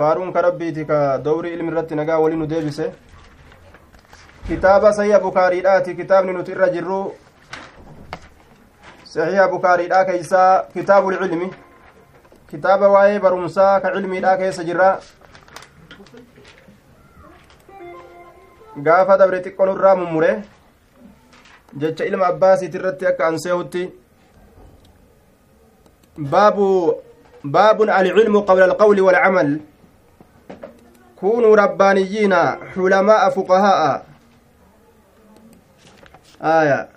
faaruun ka rabbiiti ka dowrii ilmi irratti nagaa wali nu deebise kitaaba sayya bukaariidhaati kitaabni nuti irra jirru saxiiha bukaariidhaa keeysaa kitaabul cilmi kitaaba waa'ee barumsaa ka cilmiidhaa keessa jirra gaafa dabre xiqqoo nurraa mummure jecha ilma abbaasiit irratti akka anseehutti baabu baabun alcilmu qabla alqawli walcamal كونوا ربانيين حلماء فقهاء. آية.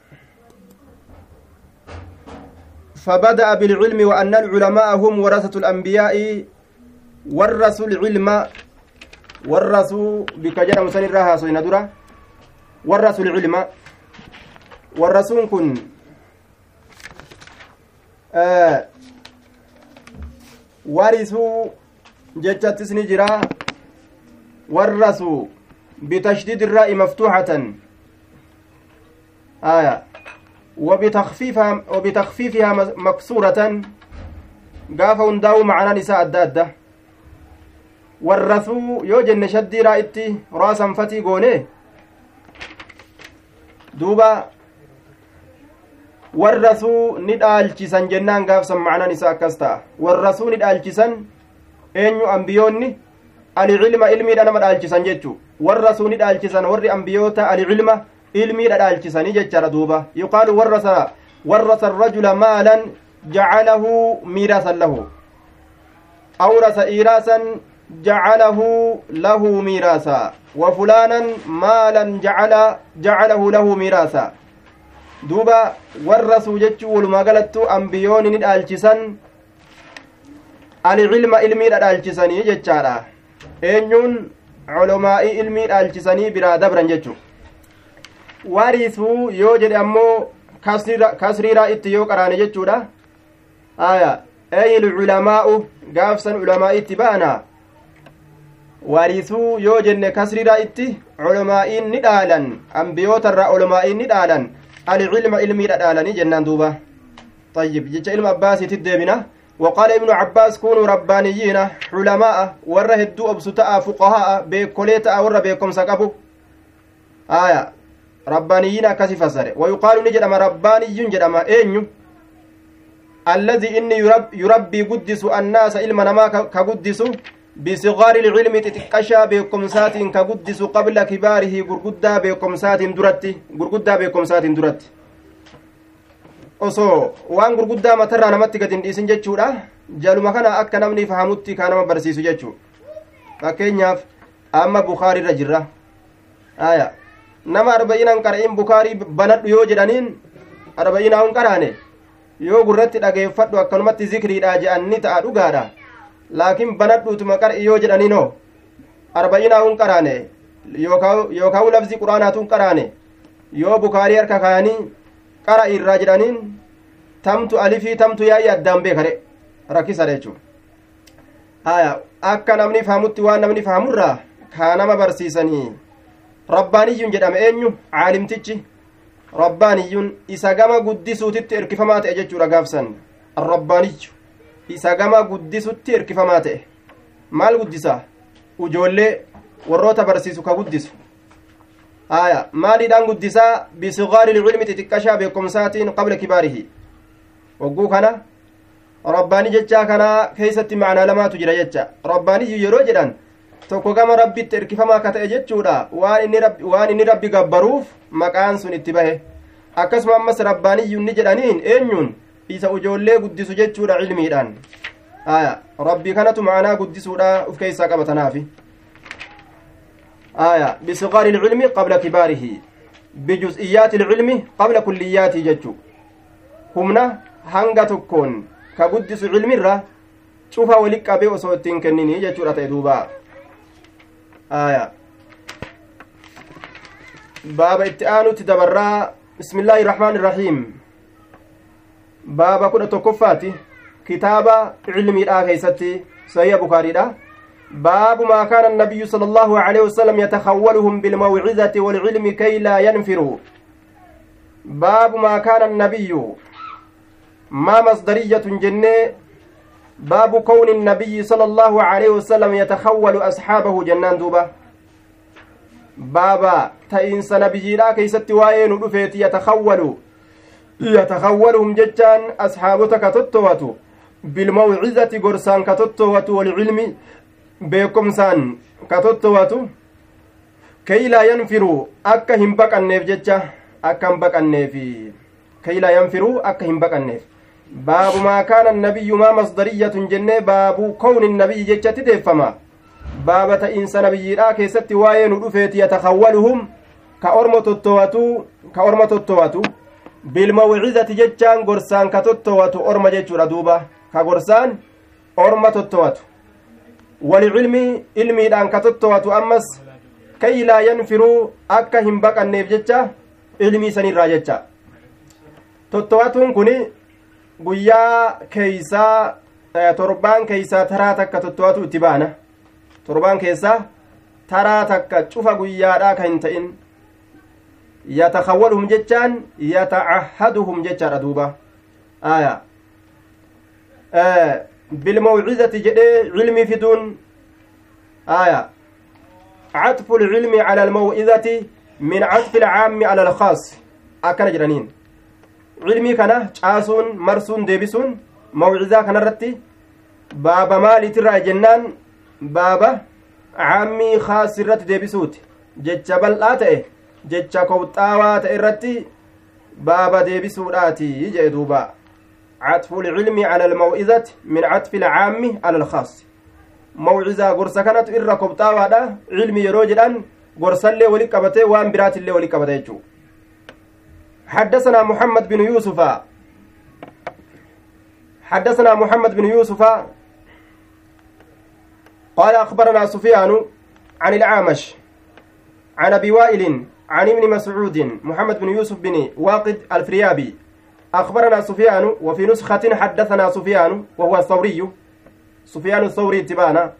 فبدأ بالعلم وأن العلماء هم ورثة الأنبياء ورثوا العلم ورثوا بكجر مسن الراها سوين درة. ورثوا العلم. ورثون كن. آه. ورثوا جتت سنجرا ورثوا بتشديد الراء مفتوحة. آية. وبتخفيفها وبتخفيفها مكسورة. قاف هنداو معنا نساء الدادة. ورثوا يوجن شدي رائتي راسا فتي قوني. دوبا. warrasuu ni dhaalchisan jennaan gaafsan macnaan isaa akkas ta'a warrasuu ni dhaalchisan eenyu ambiyoonni alcilma ilmiidha nama dhaalchisan jechu warrasuu ni dhaalchisan warri ambiyoota alcilma ilmiidha dhaalchisanii jechaadha duuba yuqaalu warrasa warrasa arrajula maalan jacalahu miiraasan lahu awrasa iiraasan jacalahu lahu miiraasa wafulaanan maalan jacala jacalahu lahu miiraasa duuba warrasuu jechuu walumaa galattu ambiyooni ni dhaalchisan alcilma ilmiidha dhaalchisanii jechaadha eenyuun colomaa'ii ilmii dhaalchisanii biraa dabran jechu warisuu yoo jedhe ammoo kasriiraa itti yoo qaraane jechuudha. Aya eyil culamaa'u gaafsan ulamaa'itti ba'anaa? Warisuu yoo jenne kasriiraa itti colomaa'iin ni dhaalan ambiyootarraa olomaa'iin ni dhaalan alcilma ilmiidha dhaalanii jennaan duuba. Tayyib jecha ilma abbaasiitit deebina. وقال ابن عباس كونوا ربانيين علماء ور هدو أبسطاء فقهاء بكوليتا ور بكم سقبو آية. ربانيين أكسي فسر ويقال نجدم رباني جدم أين الذي إني يرب يربي قدس الناس علما نما كقدس بصغار العلم تتكشى بكم سات كقدس قبل كباره غرغدا بكم سات درتي غرغدا بكم سات درتي osoo waan gurguddaa matarraa namatti gad hin dhiisin jechuudha jaluma kana akka namni fahamutti kaa nama barsiisu jechuu fakkeenyaaf amma bukaariirra jirra aya nama arba'inaan qara'in bukaarii banadhu yoo jedhaniin arba'inaa hun qaraane yoo gurratti dhageeffadhu akkanumatti zikriidha je'anni ta'a dhugaadha laakiin banadhuutuma qar'i yoo jedhaniinoo arba'inaa hun qaraane yookaan lafzi quraanaatu hun qaraane yoo bukaarii harka kaayanii qara irraa jedhaniin tamtu alifii tamtu yaa'ii addaan beekare rakkisadha jechuudha. Akka namni fahamutti waan namni fahamurraa kaa nama barsiisanii rabbaaniyyuun jedhame eenyu? Caalimtichi. Rabbaaniyyuun isa gama guddisuutitti erkifamaa ta'e jechuudha gaafsan. Arrabbaaniyyu isa gama guddisutti erkifamaa ta'e. Maal guddisa ujoollee warroota barsiisu ka guddisu aya maaliidhaan guddisaa bisigaari ilcilmi xixiqqashaa beekomsaatiin qabla kibaarihi. Wagguu kana rabbaanii jechaa kana keeysatti macnaa lamaatu jira jecha. Rabbaaniyyu yeroo jedhan tokko gama rabbitti erkifamaa ka ta'e jechuudha. Waan inni rabbi gabbaruuf maqaan sun itti bahe. Akkasuma ammas rabbaaniyyuun ni jedhaniin eenyuun isa ujoollee guddisu jechuudha cilmiidhaan aya rabbii kanatu macnaa guddisuudha uf keeysaa qaba tanaafi آية بصغار العلم قبل كباره بجزئيات العلم قبل كلياته جتشو همنا tokkoon ka guddisu cilmirra cufa wali qabee osoo ittiin kenninii jechuudha ta'e duuba aya baaba itti aanutti dabarraa bismillaahi irrahmaani irrahiim baaba kudha tokkoffaati kitaaba cilmiidhaa keeysatti sahiha bukaariidha باب ما كان النبي صلى الله عليه وسلم يتخولهم بالموعظة والعلم كي لا ينفروا. باب ما كان النبي. ما مصدرية جنة. باب كون النبي صلى الله عليه وسلم يتخول أصحابه جنان دوبا بابا تئنس نبي لا كيست واين رفيت يتخول. يتخولهم ججان أصحابتك تتوتو بالموعظة قرسان كتتوتو والعلم beekomsaan ka tottowatu kaylaa yanfiruu akka hin baqanneef jecha akka hin baqanneefi. Kaylaa yanfiruu akka hin baqanneef. Baabu maa kaana maa masdariyatun jennee baabu kowni nabiyyi jechatti deeffama baaba ta'iinsa nabiyyiidhaa keessatti waa'ee nu dhufeeti yatakawwaluhum ka orma tottowatu ka orma tottowatu. Bilmawcizati jechaan gorsaan ka tottowatu orma jechuudha duuba. Ka gorsaan orma tottowatu walcilmi ilmiidhaan ka tottowatu ammas kay laa yanfiruu akka hin baqanneef jecha ilmii sanirraa jecha tottowatuun kun guyyaa keeysaa torbaan keeysaa taraa takka tottowatu itti baana torbaan keessaa taraa takka cufa guyyaadhaa ka hin ta'in yatakawwaluhum jechaan yatacahhaduhum jechaadha duuba aya بالموعظة جدي علمي فدون آية. عطف العلم على الموعظة من عطف العام على الخاص. أكن جرانين علمي كان جاسون مرسون ديبسون. موعظة كان رتي. بابا مالي ترى جنان. بابا عامي خاص رت ديبسوت. جتشا بل'aa ta'e jecha kowxaawaa ta'e irratti baaba deebisuudhaati jee duuba عطف العلم على الموعظة من عطف العام على الخاص. موعظة غرسة كانت إرى كبتا وادا علم يروجدان غرسة اللي ولي وان برات اللي ولي حدثنا محمد بن يوسف. حدثنا محمد بن يوسف. قال أخبرنا سفيان عن العامش عن أبي وائل عن ابن مسعود محمد بن يوسف بن واقد الفريابي. أخبرنا سفيان وفي نسخة حدثنا سفيان وهو الثوري. سفيان الثوري تبانا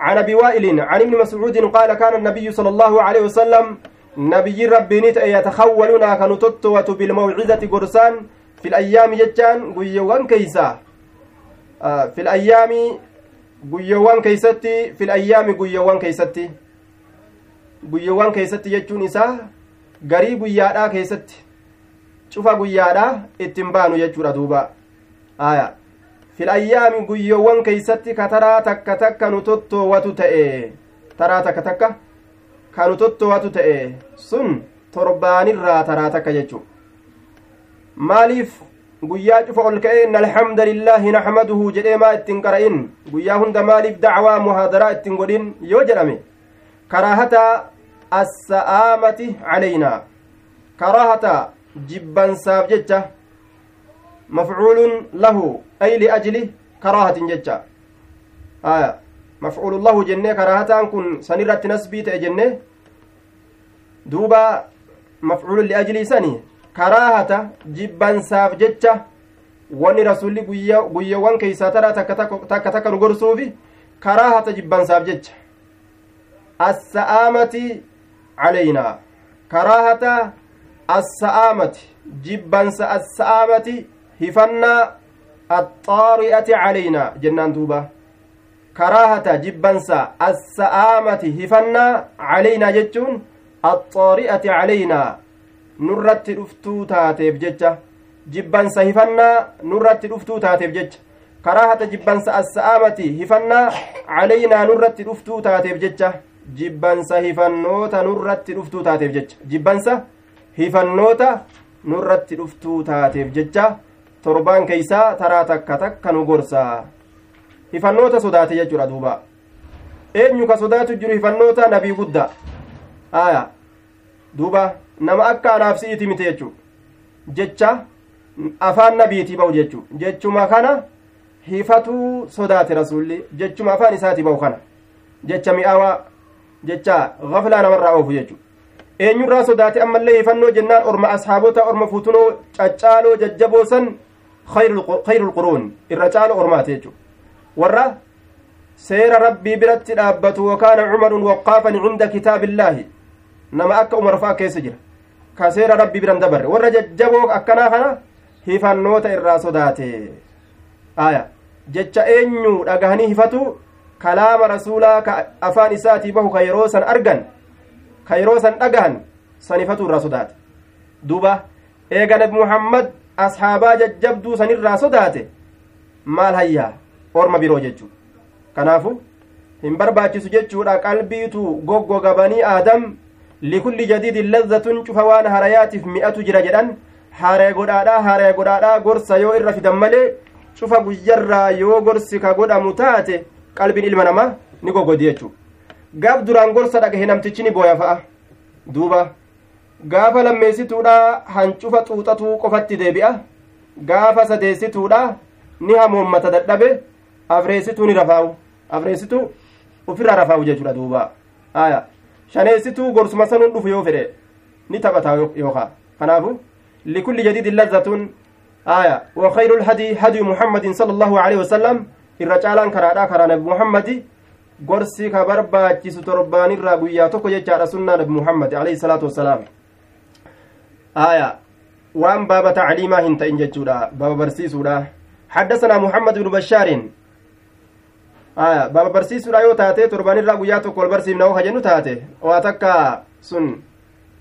عن أبي وائل عن ابن مسعود قال كان النبي صلى الله عليه وسلم نبي ربي نت يتخولنا كنتتوة بالموعظة قرسان في الأيام جتان قيوان كيسا. آه في الأيام قيوان كيستي في الأيام قيوان كيستي. قيوان كيستي جتون إسا قريب يادا كيستي. Cufa guyyaadha ittiin baanu jechuudha duuba aya fil ayyaami guyyoowwan keeysatti ka taraa takka takka nu tottoowwatu ta'e taraa takka takka ka nu tottoowwatu ta'e sun torbaanirraa taraa takka jechu maaliif guyyaa cufa ol ka'e inna alhamda naxmaduhu jedhee maa ittiin qara'in guyyaa hunda maaliif dacwaa muhaadaraa ittiin godhin yoo jedhame karaahata assa'aamati calaynaa karaahata jibbansaaf jecha mafcuulun lahu ay liajli karaahatin jecha aya mafcuulun lahu jennee karaahataan kun sanirratti nasbii ta'e jenne duuba mafcuulun liajlii sani karaahata jibbansaaf jecha wanni rasulli guyyawwan keeysaa taraa takka takka nu gorsuufi karaahata jibbansaaf jecha assa'aamati calaynaa karaahata السآمة جبنس السآمة هفنا الطارئة علينا. جنان دوبا. كراهة جبنس السآمة هفنا علينا جتون الطارئة علينا. نرت رفتو تاتيف جتة جبنس هفنا نرت رفتو تاتيف جتة كراهة جبنس السآمة هفنا علينا نرت رفتو تاتيف جتة جبنس هفنوتا نرت رفتو تاتيف جتة جبنس hifannoota nurratti dhuftuu taateef jecha torbaan keeysaa taraa takka takka nu gorsa. Hifannoota sodaate jechuudha duuba. Eenyu ka sodaatu jiru hifannoota nabii gudda aya. Duuba. Nama akka anaaf si'iti mite jechu jecha afaan nabiitii ba'u jechu jechuma kana hifatuu sodaate rasulli jechuma afaan isaatii ba'u kana? Jecha mi'aawaa? Jecha gaflaa namarraa oofu jechu eenyurraa sodaate ammallee hifannoo jennaan orma ashaabota orma futunoo caccaaloo jajjaboo san khayrul quruun irra caalo ormaate jechu warra seera rabbii biratti dhaabbatu wakaana cumarun waqaafan cinda kitaabillaahi nama akka umar fa'a keessa jira ka seera rabbii biran dabarre warra jajjaboo akkanaa kana hifannoota irraa sodaate aya jecha eenyu dhagahanii hifatu kalaama rasuulaa ka afaan isaatii bahu ka yeroo san argan ka yeroo san dhagahan san hifatu irraa sodaate. Duba eega nabi muhammad ashaabaa jajjabduu sanirraa sodaate maal hayyaa orma biroo jechuu kanaafu hin barbaachisu jechuudha qalbiitu goggoga banii aadam likulli jadiidin lazzatun cufa waan harayaatiif mi'atu jira jedhan haaree godhaadhaa haaree godhaadhaa gorsa yoo irra fidan malee cufa guyyarraa yoo gorsi ka godhamu taate qalbiin ilma namaa ni goggodi jechuu gaaf duraan gorsa dhagahe namtichi ni booya fa'a duuba gaafa lammeessituudha hancufa xuuxatuu qofatti deebi'a gaafa sadeessituudha ni hamoommata dadhabe afreessituu ni rafaa'u afreessituu ufirraa rafaa'u jechuudha duuba aya shaneessituu gorsuma sanuun dhufu yoo fedhe ni taphata yookaa kanaafu likulli jadiidin lazzatun aya وخير الهدي هدي محمد صلى الله عليه وسلم irra caalaan karaadha karaa nabi muhammadi gorsi ka barbaachisu torbaanirraa guyyaa tokko jechaadha sunnaa nabi muhammad alayhi salaatu wassalaam. Aya waan baaba tacliimaa hin ta'in jechuudha baaba barsiisuudha. حدثنا محمد بن بشار آية بابا برسيسودا يو تاتي تربان الرا غيا تو كول برسيم نو هجنو تاتي واتكا سن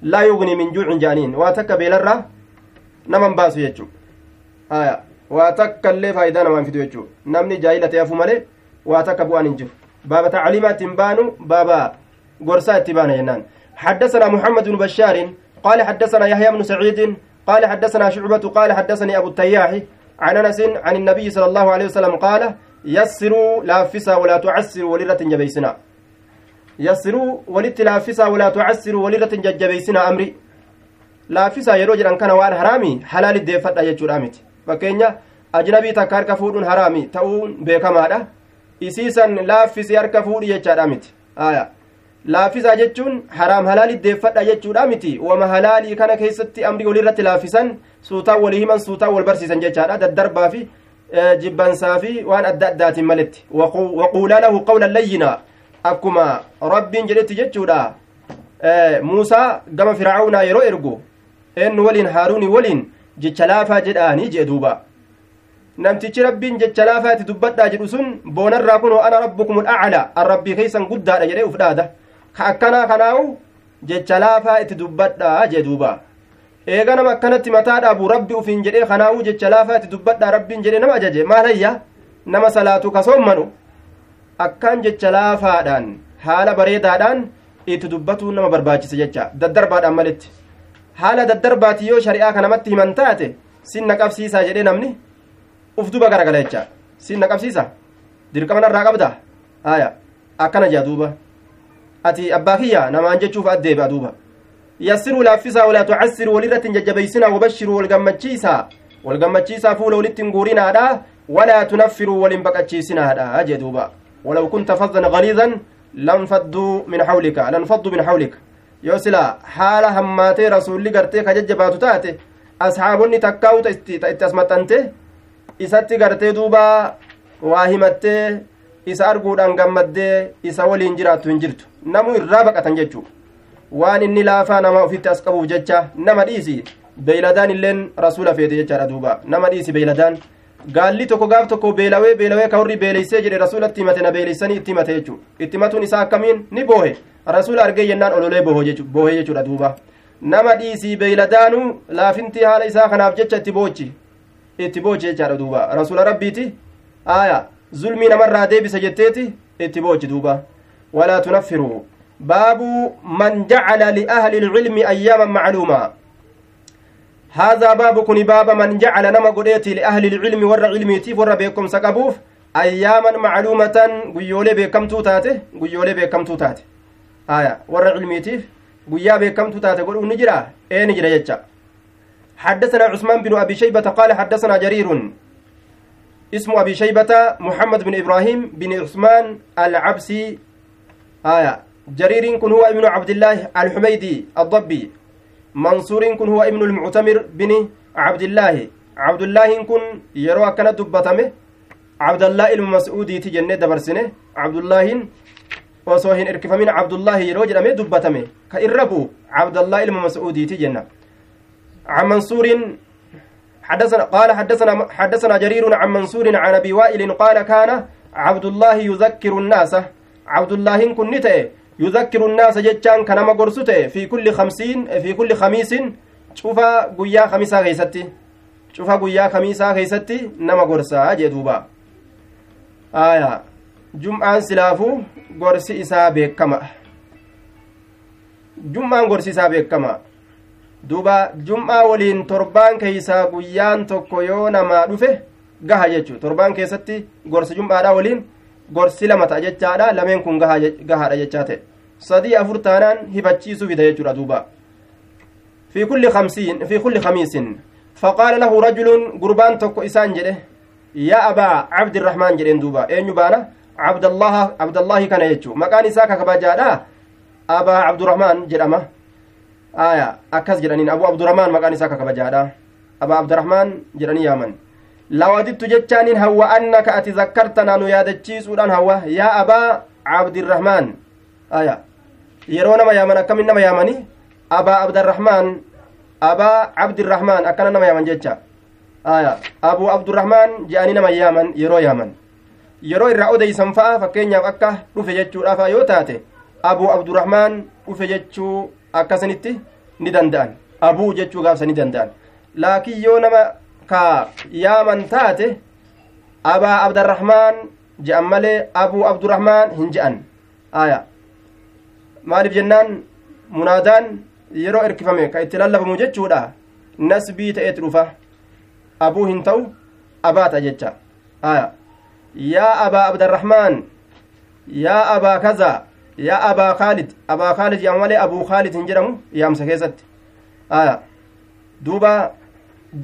لا يغني من جوع جانين واتكا بيلرا نمن باسو يجو آية واتكا اللي فايدا نمان فيدو يجو نمني جاهلة يفو مالي واتكا بوان انجو بابا تعليمات بانو بابا غرسا اتبانا ينان. حدثنا محمد بن بشار قال حدثنا يحيى بن سعيد قال حدثنا شعبة قال حدثني أبو التياح عن أنس عن النبي صلى الله عليه وسلم قال يسروا لافسا ولا تعسروا ولرة جبيسنا. يسروا ولت لافسا ولا تعسروا ولرة جبيسنا أمري. laafisaa yeroo jedhan kana waan haraami halaali deeffadha jechuudha miti fakkeenya ajnabii takka harka fuudhuun haraami ta'uun beekamaadha isiisan laaffisi harka fuudhi jechaadha miti aya laaffisaa jechuun haraam halaali deeffadha jechuudha miti wama halaalii kana keessatti amrii walirratti laaffisan suutaan walii himan suutaan wal barsiisan jechaadha daddarbaa fi jibbansaa fi waan adda addaatiin maletti waquulaa lahu qawlan layyinaa akkuma rabbiin jedhetti jechuudha muusaa gama fircaunaa yeroo ergu eennu waliin haaruunii waliin jecha laafaa jedhaanii jee duuba namtichi rabbiin jecha laafaa itti dubbadhaa jedhu sun boonarraa kunoo ana rabbukum alaclaa an rabbii keeysan guddaadha jedhee uf dhaada ka akkanaa kanaawu jecha laafaa itti dubbadhaa jee duuba eega nama akkanatti mataa dhaabu rabbi ufiin jedhee kanaa'uu jecha laafaa itti dubbadhaa rabbiin jedhee nama ajaje maal hayya nama salaatu kasoommanu akkaan jecha laafaadhaan haala bareedaadhaan itti dubbatuu nama barbaachise jecha daddarbaadhaan maletti haala daddarbaati yoo shari'aa kanamatti himan taate sin naqabsiisaa jedhee namni uf duba garagala jecha sin naqabsiisa dirqama narraa qabda haya akkana jea duuba ati abbaa kiyya namaan jechuuf addeebi'a duuba yassiruu laaffisaa walaa tucassiruu walirratti hin jajjabeeysinaa wabashiruu wal gammachiisaa wal gammachiisaa fuula walitti hin guurinaadha walaa tunaffiruu wal hin baqachiisinaadha jee duuba walaw kunta faddan galiidan lanfadduu min hawlika lanfaddu min hawlika yoo sila haala hammaatee rasuulli gartee ka jajjabaatu taate asxaabonni takkaa'uta itti as maxxante isatti gartee duuba waa himattee isa arguudhaan gammaddee isa waliin jiraattu hin jirtu. Namu irraa baqatan jechuu waan inni laafaa nama ofitti as qabuuf jecha nama dhiisi. Beeyladaan illeen rasuula feete jechaadha duuba. Nama dhiisi beeyladaan. Gaalli tokko gaaf tokko beelawee beelawee ka warri beeleysee jedhe rasuulatti himate na beeleysanii itti himate jechuu itti himatuun isaa akkamiin? Ni boohe. Rasuula argee jennaan ololee boohee jechuudha duuba. Nama dhiisii beeyladaanu laafinti haala isaa kanaaf jecha itti boochi itti boochi jechaadha duuba rasuula rabbiiti aya zulmii namarraa deebisa jetteeti itti boochi duuba walaa tunaffiruu baabu man jacala liahli ilcilmi ayyaaman macluumaa هذا باب كن باب من جعل نما قديتي لأهل العلم ور علميتي ور بكم سقبوف أياما معلومة قيولي بكم توتاته قيولي بكم توتاته آية ور علميتي قيا بكم توتاته قل نجرا إيه نجرا يجا حدثنا عثمان بن أبي شيبة قال حدثنا جرير. اسم أبي شيبة محمد بن إبراهيم بن عثمان العبسي. آية. جرير كن هو ابن عبد الله الحميدي الضبي. منصور كن هو ابن المعتمر بن عبد الله. عبد الله كن يروى كان دبتمه. عبد الله المسعودي تجنة دبرسنة. عبد الله osoo hin irkifamin cabdullaahi yeroo jedhame dubbatame ka irrabu cabdallahi ilma mas'uudiiti عن منصور حدثنا قال حدثنا حدثنا جرير عن منصور عن أبي وائل قال كان عبد الله يذكر الناس. عبد الله كن نته يذكر الناس جتان كنما غرسته في كل خمسين في كل خميس. شوف قيا خميسا غيستي شوف قيا خميسا غيستي نما غرسا جدوبا آية. جمعان سلافو غرسي إسا بكما جمعان غرسي إسا بكما duba jum'aa waliin torbaan keeysaa guyyaan tokko yoo namaa dhufe gaha jechu torbaan keessatti gorsi jum'aadha waliin gorsi lama ta'a jechaadha lameen kun gahaadha jechaa ta'e sadii afur taanaan hifachiisuu fida jechuudha duuba fi kulli khamsiin fi kulli khamiisin faqaala lahu rajulun gurbaan tokko isaan jedhe yaa abaa cabdirrahmaan jedheen duuba eenyu baana cabdallahi kana jechu maqaan isaa kakabajaadha abaa cabdurrahmaan jedhama aya akkas jedhaniin abu abdurahmaan maqaan isaa kakabajaadha abaa abdurahmaan jedhanii yaaman lawadittu jechaanin hawwa annaka ati zakkartanaa nu yaadachiisuudhaan hawwa yaa abaa cabdirahmaan aya yeroo nama yaaman akkamin nama yaamani abaa abdarahmaan abaa cabdirahmaan akkana nama yaaman jecha aya abuu abdurahmaan je'anii nama yaaman yeroo yaaman yeroo irraa odeysan fa'a fakkeenyaaf akka dhufe jechuudhaaf yoo taate abuu abdurahmaan dhufe jechuu akkasanitti ni danda'an. Abuu jechuu gaafsa ni danda'an. Laakiin yoo nama ka yaaman taate abaa abdarrahmaan je'an malee abuu abdurrahmaan hin je'an. Aya. Maaliif jennaan? Munaadaan yeroo erkifame ka itti lallafamu jechuudha. Nasbii ta'eeti dhufa. Abuu hin ta'u abaata jecha. Aya. Yaa abaa abdarrahmaan yaa abaa kazaa yaa abaa khaalid abaa khaalid yaama malee abuu khaalid hin jedhamu yaamsa keessatti aya duuba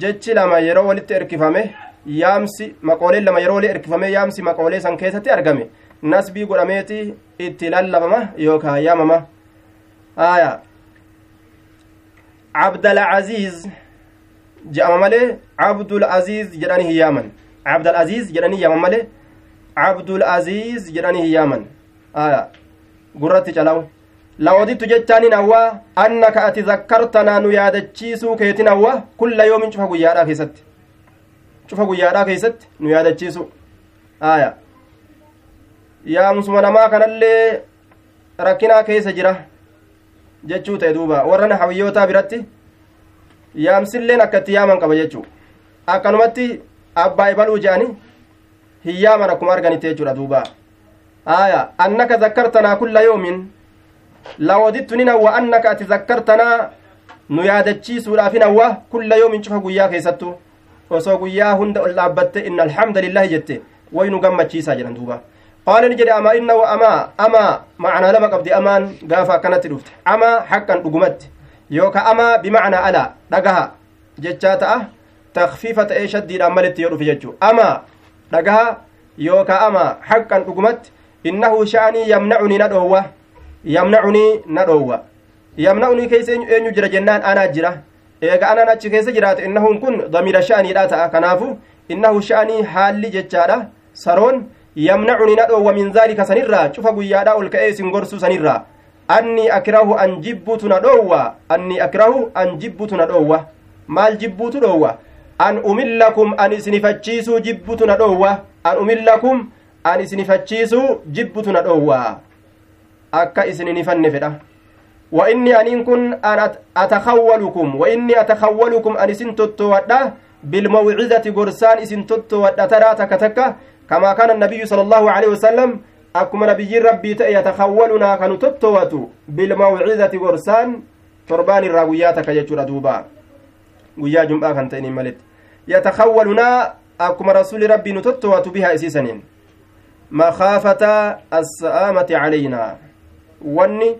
jechi lama yeroo walitti erkifame yaamsi maqooleen lama yeroo walitti erkifame yaamsi maqoolee san keessatti argame nasbii godhameeti itti lallabama yookaan yaamama aya abdalaziiz jedhama malee abdul aziiz jedhanii hin yaaman abdal aziiz jedhanii yaaman malee abdul aziiz jedhanii hin yaaman aya gurratti calawu. Lawadittu jechaanin hawwaa annaka ati zakkartanaa nu yaadachiisuu keetin hawwa kulla yoomin cufa guyyaadhaa keessatti. Cufa guyyaadhaa keessatti nu yaadachiisu aya yaamsuma namaa kanallee rakkinaa keessa jira jechuu ta'e duuba. Warra nahawiyyootaa biratti yaamsilleen akka itti yaaman qaba jechuu. Akkanumatti abbaa ibaluu je'ani hin yaaman akkuma arganitti jechuudha duubaa آية أنك ذكرتنا كل يوم لوددت ننوى أنك أتذكرتنا نيادتشي سورافين نوى كل يوم شوف قيا كيستو osoo guyyaa hunda ol dhaabbatte inna alhamdulillahi jette waynu gammachiisa jedhan duuba qaala ni jedhe amaa innahu amaa amaa macnaa lama qabdi amaan gaafa akkanatti dhufte amaa haqqan dhugumatti yooka amaa bimacnaa alaa dhagaha jechaa ta'a takfiifa ta'ee shaddiidhaan malitti yoo dhufe jechuu amaa dhagaha yooka amaa haqqan dhugumatti innahu sha'anii yamnacunii na dhoowwa yamnacunii na dhoowwa yamnacunii keessa eenyu jira jennaan anaa jira eega anaan achi keessa jiraate innahuun kun damiira sha'aniidha ta'a kanaafu innahu sha'anii haalli jechaadha saroon yamnacunii na dhoowwa min zaalika sanirraa cufa guyyaadha ol ka'ee isin gorsuu sanirraa anni akrahu an jibbutu na dhoowwa anni akrahu an jibbutu na dhoowwa maal jibbuutu dhoowwa an umillakum an isinifachiisuu jibbutu na dhoowwa an umillakum an isinifachiisu jibbutu na dhoowwaa akka isinin ifanne fedha wa inni aniin kun an atakawwalukum wa inni atakawwalukum an isin tottowadha bilmawcizati gorsaan isin tottowadha taraa takka takka kamaa kana annabiyyu sala allahu aleyhi wasalam akkuma nabiyyiin rabbii ta'e yatakawwalunaa kanu tottowatu bilmawcizati gorsaan torbaan irraa guyyaa takka jechuudha duuba guyyaa jum'aa kan ta'iniin maletti yatakawwalunaa akkuma rasuli rabbii nu tottowatu bihaa isiisaniin makaafata assa'aamati calaynaa wanni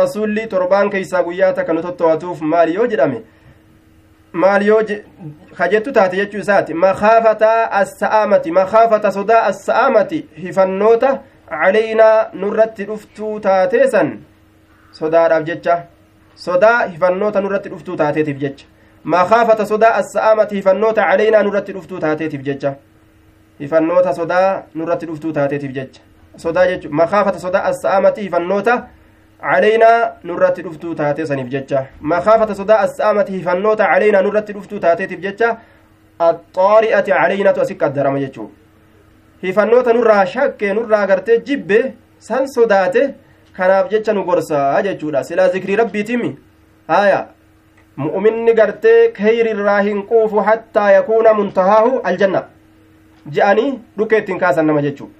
rasulli torbaan keeysaa guyyaa takka nu tottowatuuf maal yoo jedhame maal yoo kajettu taate jechuu isaati makaafata assa'aamati makaafata sodaa assa'aamati hifannoota calaynaa nurratti dhuftuu taateesan sodaadhaaf jecha sodaa hifannoota nurratti dhuftuu taateetiif jecha makaafata sodaa assa'aamati hifannoota calaynaa nurratti dhuftuu taateetiif jecha hifannoota sodaa nurratti dhuftuu taateetiif jecha sodaa jechuun makaafata sodaa assa'aamati hifannoota caleynaa nurratti dhuftuu taatee saniif jecha makaafata sodaa assa'aamati hifannoota caleynaa nurratti dhuftuu taateetiif jecha axaari'ati calaynatu asi qaddarama jechuu hifannoota nurraa shakkee nurraa gartee jibbe san sodaate kanaaf jecha nu gorsaa jechuudha silaa zikrii rabbiitimi haya mu'minni gartee keyrirraa hin quufu hattaa yakuuna muntahaahu aljanna je'anii dhukkee ittiin kaasan nama jechuu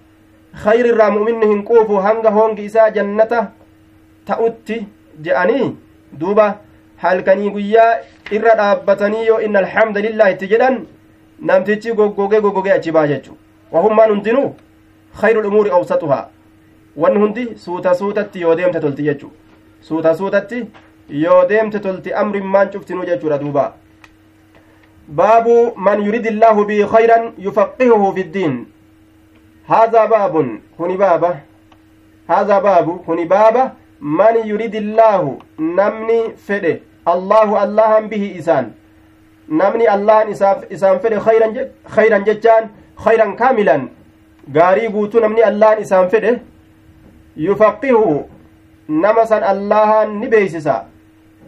kayrirraa mu'minni hin quufu hanga hongi isaa jannata ta'utti je'anii duuba halkanii guyyaa irra dhaabbatanii yoo inna alhamda lillah itti jedhan namtichi goggogee goggogee achi baa jechu wahummaan hundinuu khayru lumuuri awsatuhaa wanni hundi suuta suutatti yoo deemte tolti jechu suuta suutatti yoo deemte tolti amrimmaan cuftinuu jechuudha duuba baabu man yurid illaahu bii khayran yufaqihuhu fi ddiin هذا باب كوني بابا هذا باب كوني بابا من يريد الله نمني فده. الله الله به إسان. نمني الله إسان فده خيرا خيرا ججان خيرا كاملا. غاري قوتو الله إسان فده. يفقهه. نما سن الله نبيسسا.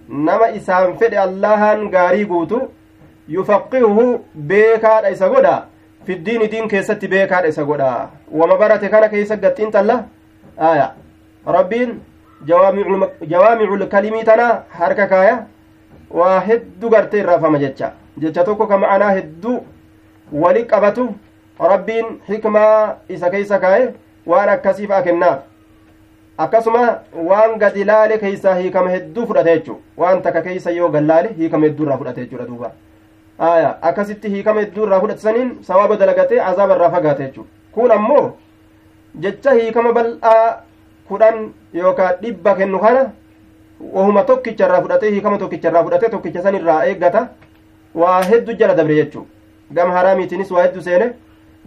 نما إسان فده الله غاري قوتو يفقهه بيكار إسا قدا fiddiini diin keessatti beekaadha isa godha wama barate kana keessa gattiin xalla aya rabbiin jawaamicul kalimii tana harka kaaya waa hedduu gartee irraafama jecha jecha tokko ka ma'anaa hedduu wali qabatu rabbiin hikmaa isa keessa kaaye waan akkasiif a kennaaf akkasuma waan gadi laale keeysaa hiikama hedduu fudhate jechu waan takka keeysa yoo gallaale hiikama hedduu irraa fudhate jechuudha duuba aya akkasitti hiikama hedduu irraa fudhatisaniin sawaaba dalagatee azaaba irraa fagaate jechuudha. Kun ammoo jecha hiikama bal'aa kudhan yookaan dhibba kennu kana wahuma tokkicha irraa fudhatee hiikama tokkicha irraa fudhatee tokkicha san irraa eeggata. Waa hedduu jala dabre jechuudha. Gama haraamiitiinis waa hedduu seene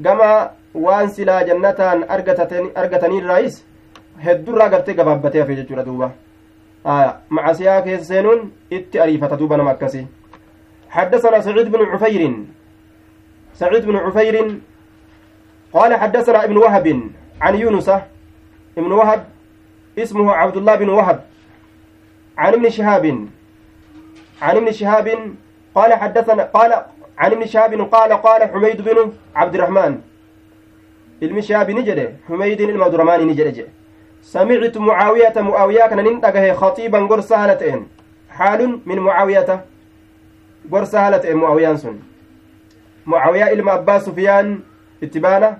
gama waan silaa jannataan argataniirraayis hedduurraa gartee gabaabbatee hafe jechuudha duuba. Macasiyaa keessa seenuun itti ariifata duuba nama akkasii حدثنا سعيد بن عفير سعيد بن عفير قال حدثنا ابن وهب عن يونس ابن وهب اسمه عبد الله بن وهب عن ابن شهاب عن ابن شهاب قال حدثنا قال عن ابن شهاب قال قال حميد بن عبد الرحمن abdurahmaani ni jedhe jedhe samictu mucaawiyata mu'aawiyaa kana nin dhagahe khatiiban gorsa haala ta'en xaalun min mucaawiyata gorsa haala ta'e mu'aawiyaan sun mucaawiyaa ilma abbaa sufiyaan itti baana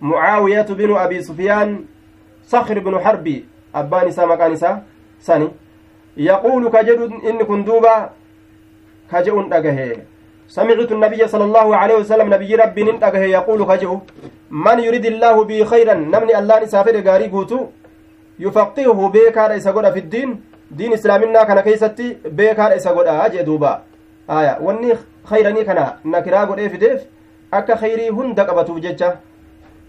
mucaawiyatu binu abi sufiyaan sakr binu harbi abbaan isaa maqaan isaa sani yaquulu ka jedhu inni kun duuba ka je'un dhagahe سمعت النبي صلى الله عليه وسلم نبي ربي ننتقه يقول كجو من يريد الله به خيرا نمني الله نسافر غاري قوتو يفقهه بيكار إسا في الدين دين إسلامنا كان كيستي بيكار إسا دوبا آية واني خيرني كان نكرا قد إفديف أكا خيري هند قبتو ججة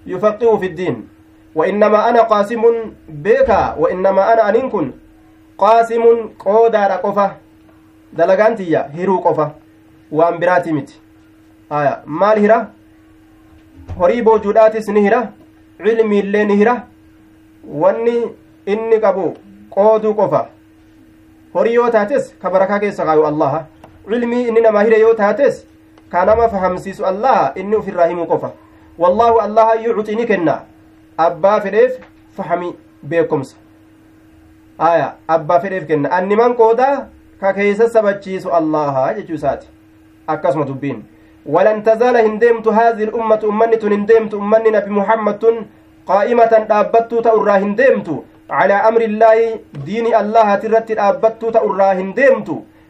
يفقهه في الدين وإنما أنا قاسم بيكا وإنما أنا أنكن قاسم قودار قفة دلقانتيا هيرو قفة waan biraati miti aya maal hira horii boojuudhaatis ni hira cilmiillee ni hira wanni inni qabu qooduu qofa horii yoo taates ka barakaa keessa kaayu allaha cilmii inni namaa hire yoo taates ka nama fahamsiisu allaha inni ufirraa himuu qofa wallaahu allaha yucxi ni kenna abbaa fedheef fahami beekomsa aya abbaa fedheef kenna anniman qoodaa ka keessa sabachiisu allaha jechuu isaati akkasuma dubbiin walan tazaala hin deemtu haadhi lummatu ummanni tun hin deemtu ummanni nabi muhammadtun qaa'imatan dhaabbattuu ta'urraa hin deemtu calaa amri illaahi diini allahati